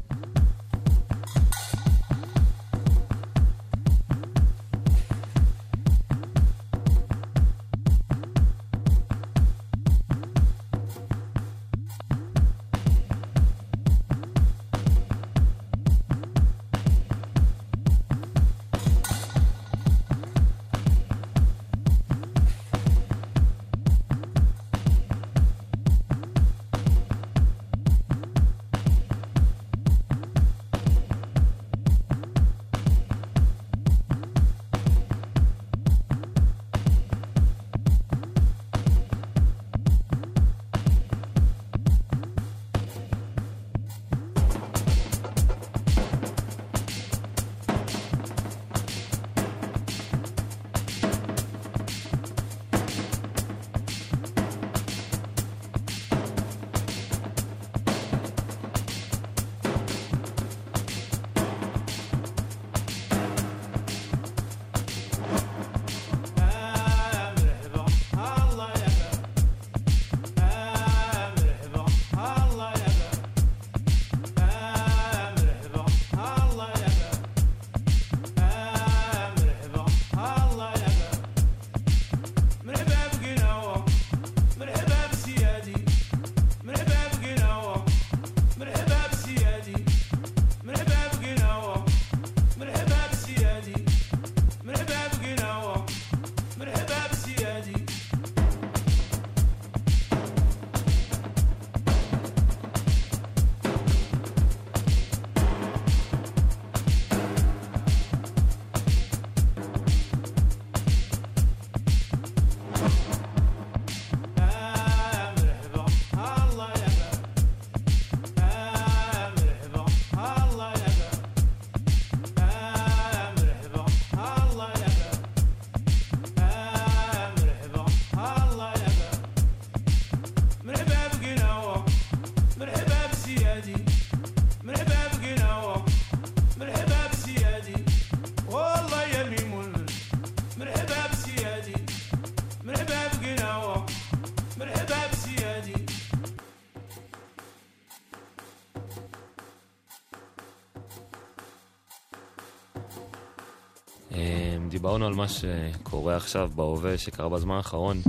דיברנו על מה שקורה עכשיו בהווה, שקרה בזמן האחרון,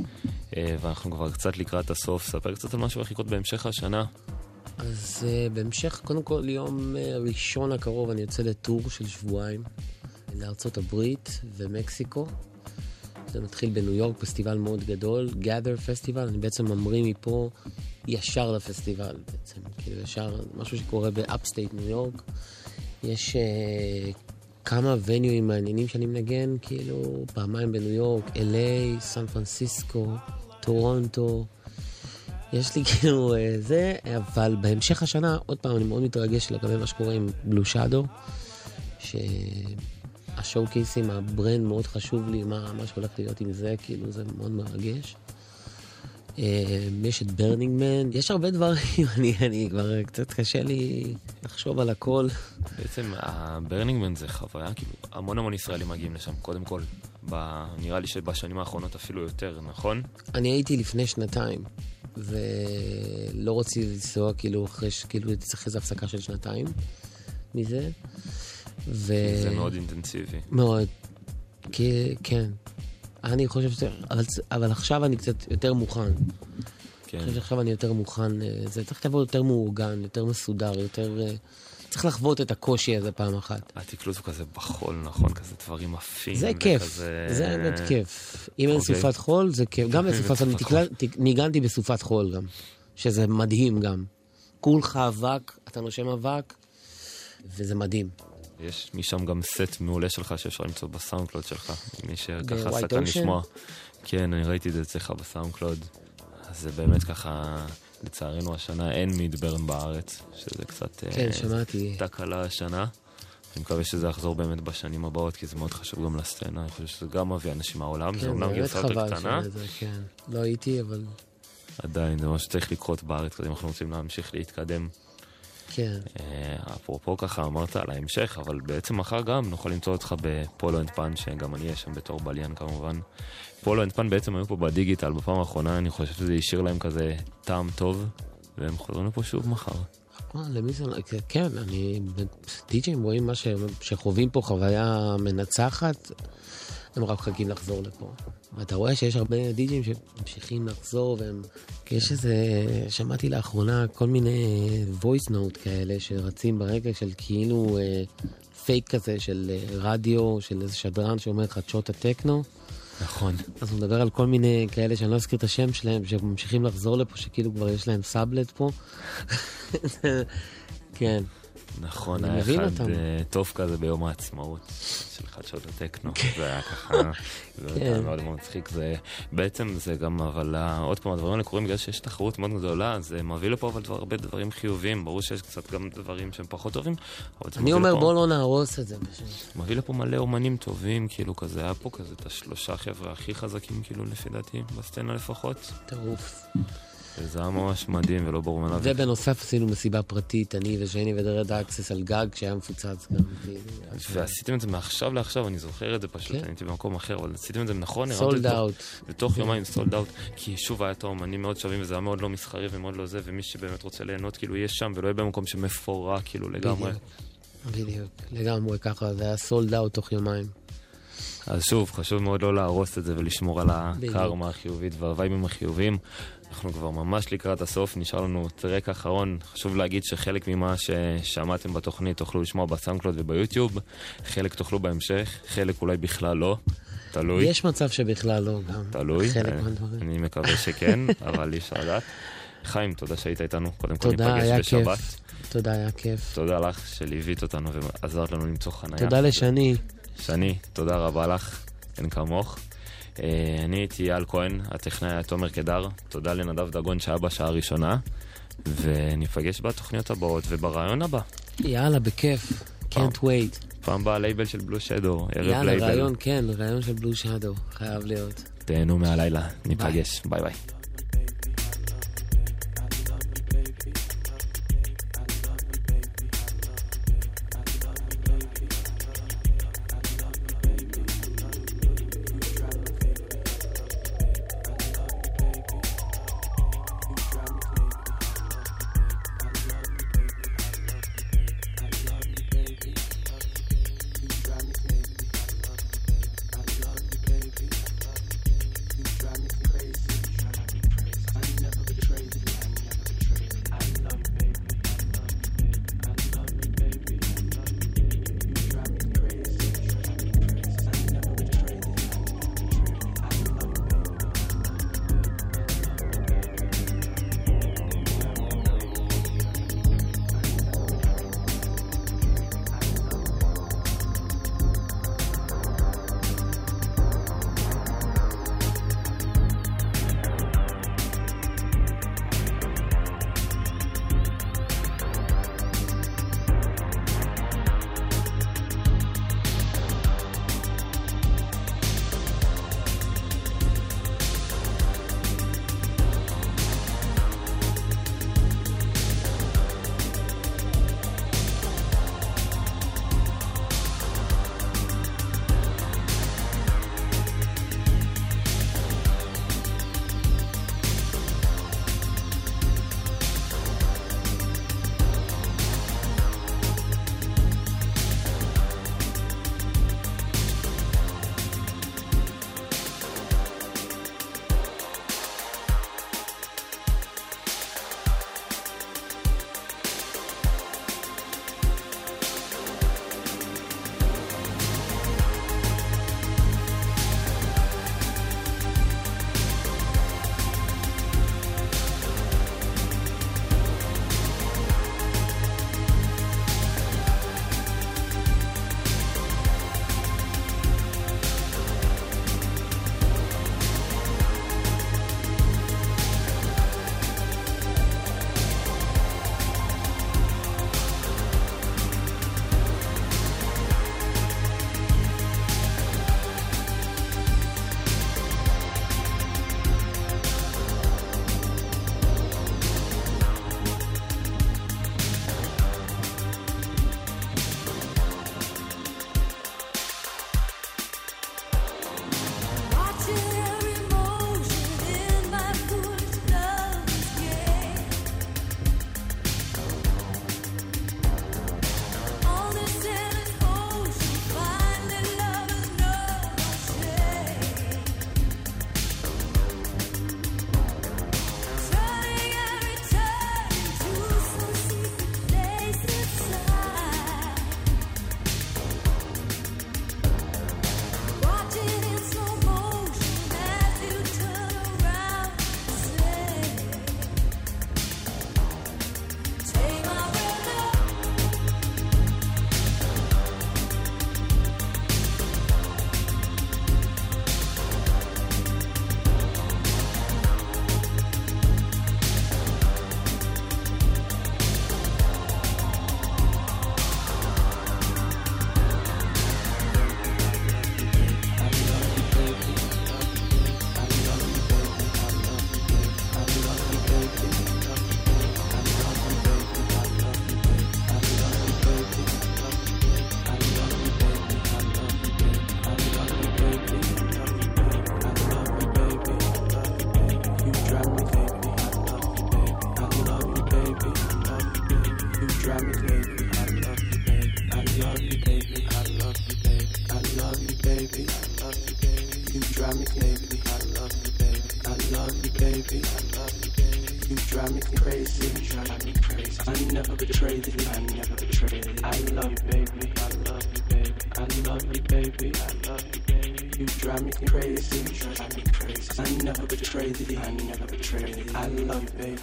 אה, ואנחנו כבר קצת לקראת הסוף. ספר קצת על מה שהולך לקרות בהמשך השנה. אז אה, בהמשך, קודם כל, יום אה, ראשון הקרוב אני יוצא ל tour של שבועיים לארצות הברית ומקסיקו. זה מתחיל בניו יורק, פסטיבל מאוד גדול, Gather פסטיבל, אני בעצם ממריא מפה ישר לפסטיבל בעצם, כאילו ישר, משהו שקורה ב upstate ניו יורק. יש אה, כמה venue ים מעניינים שאני מנגן, כאילו, פעמיים בניו יורק, LA, סן פרנסיסקו, טורונטו. יש לי [laughs] כאילו אה, זה, אבל בהמשך השנה, עוד פעם, אני מאוד מתרגש לגבי מה שקורה עם Blue Shadow, שה showcase ים, ה brand מאוד חשוב לי, מה, מה שהולך להיות עם זה, כאילו, זה מאוד מרגש. אה, יש את Burning Man, יש הרבה דברים, [laughs] אני, אני כבר קצת קשה לי לחשוב על הכל. בעצם ה Burning Man זה חוויה, כאילו המון המון ישראלים מגיעים לשם, קודם כל. ב... נראה לי שבשנים האחרונות אפילו יותר, נכון? אני הייתי לפני שנתיים, ולא רציתי לנסוע כאילו אחרי, כאילו הייתי צריך איזו הפסקה של שנתיים מזה. ו... זה מאוד אינטנסיבי. מאוד, כן. אני חושב ש... אבל, אבל עכשיו אני קצת יותר מוכן. כן. אני חושב שעכשיו אני יותר מוכן, אה, זה צריך לבוא יותר מאורגן, יותר מסודר, יותר... צריך צריך לחוות את הקושי הזה פעם אחת. התקלוט הוא כזה בחול, נכון? כזה דברים עפים. זה כיף, וכזה- זה האמת כיף. אם אין אוקיי. סופת חול, זה כיף. גם [laughs] בסופת חול, אני תקלט- ניגנתי בסופת חול גם, שזה מדהים גם. כולך אבק, אתה נושם אבק, וזה מדהים. יש משם גם סט מעולה שלך שאפשר למצוא בסאונדקלוד שלך. מי שככה Ocean? לשמוע. כן, אני ראיתי את זה אצלך ב SoundCloud. אז זה באמת ככה, לצערנו השנה אין מידברן בארץ, שזה קצת אה, כן, שמעתי. תקלה השנה. אני מקווה שזה יחזור באמת בשנים הבאות, כי זה מאוד חשוב גם לסצנה. אני חושב שזה גם מביא אנשים מהעולם, זה כן, אומנם באמת גרסה יותר קטנה, שזה, כן. לא הייתי, אבל עדיין זה מה שצריך לקרות בארץ, כזה אם אנחנו רוצים להמשיך להתקדם. כן. אה, אפרופו ככה אמרת על ההמשך, אבל בעצם מחר גם נוכל למצוא אותך ב Polo and Pan, שגם אני אהיה שם בתור בליין כמובן. פולו אנד פן בעצם היו פה בדיגיטל בפעם האחרונה, אני חושב שזה השאיר להם כזה טעם טוב, והם חוזרים לפה שוב מחר. אה, למי זה... כן, אני... די.ג'ים רואים מה ש... שחווים פה חוויה מנצחת, הם רק מחכים לחזור לפה. ואתה רואה שיש הרבה די.ג'ים שממשיכים לחזור, והם... כי יש איזה... שמעתי לאחרונה כל מיני voice note כאלה שרצים ברגע של כאילו אה, פייק כזה של אה, רדיו, של איזה שדרן שאומר חדשות הטכנו. נכון. אז הוא מדבר על כל מיני כאלה שאני לא אזכיר את השם שלהם, שממשיכים לחזור לפה, שכאילו כבר יש להם סאבלט פה. [laughs] כן. נכון, אני היה אחד אותם. אה, טוב כזה ביום העצמאות של חדשות הטכנו. זה היה ככה, [laughs] זה כן. היה מאוד מאוד מצחיק. זה בעצם זה גם, אבל אה, עוד פעם, הדברים האלה קורים בגלל שיש תחרות מאוד גדולה, זה מביא לפה אבל דבר- הרבה דברים חיוביים. ברור שיש קצת גם דברים שהם פחות טובים, אבל זה אני מביא אומר לפה- בוא לא נהרוס את זה פשוט. מביא לפה מלא אומנים טובים, כאילו כזה, היה פה כזה את השלושה חבר'ה הכי חזקים, כאילו, לפי דעתי, בסצנה לפחות. טירוף. וזה היה ממש מדהים ולא ברור מאליו. ובנוסף עשינו מסיבה פרטית, אני וז'ני ו Red Axes על גג שהיה מפוצץ גם. ועשיתם את זה מעכשיו לעכשיו, אני זוכר את זה פשוט, כן. אני הייתי במקום אחר, אבל עשיתם את זה נכון, sold זה out. בתוך יומיים sold out, כי שוב היה את האומנים מאוד שווים, וזה היה מאוד לא מסחרי ומאוד לא זה, ומי שבאמת רוצה ליהנות, כאילו, יהיה שם, ולא יהיה במקום שמפורק, כאילו, לגמרי. בדיוק, לגמרי ככה, זה היה סולד אאוט תוך יומיים. אז שוב, חשוב מאוד לא להרוס את זה ולשמור על. הקרמה החיובית והווייבים החיוביים. אנחנו כבר ממש לקראת הסוף, נשאר לנו טרק אחרון. חשוב להגיד שחלק ממה ששמעתם בתוכנית תוכלו לשמוע בסאונדקלוד וביוטיוב, חלק תוכלו בהמשך, חלק אולי בכלל לא, תלוי. יש מצב שבכלל לא גם. תלוי, חלק מהדברים. אני מקווה שכן, [laughs] אבל אי אפשר לדעת. חיים, תודה שהיית איתנו, קודם כל ניפגש בשבת. כיף. תודה, היה כיף. תודה לך שליווית אותנו ועזרת לנו למצוא חניה. תודה לשני. שני, תודה רבה לך, אין כמוך. אה, אני הייתי אייל כהן, הטכנאי היה תומר קדר, תודה לנדב דגון שהיה בשעה הראשונה, וניפגש בתוכניות הבאות ובריאיון הבא. יאללה, בכיף. can't wait. פעם באה לייבל של Blue Shadow, ערב יאללה, לייבל. רעיון, כן, ריאיון של Blue Shadow. חייב להיות. תהנו מהלילה, ניפגש, ביי ביי.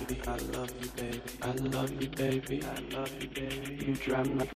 baby. I love you, baby. I love you, baby. I love you, baby. You drive me.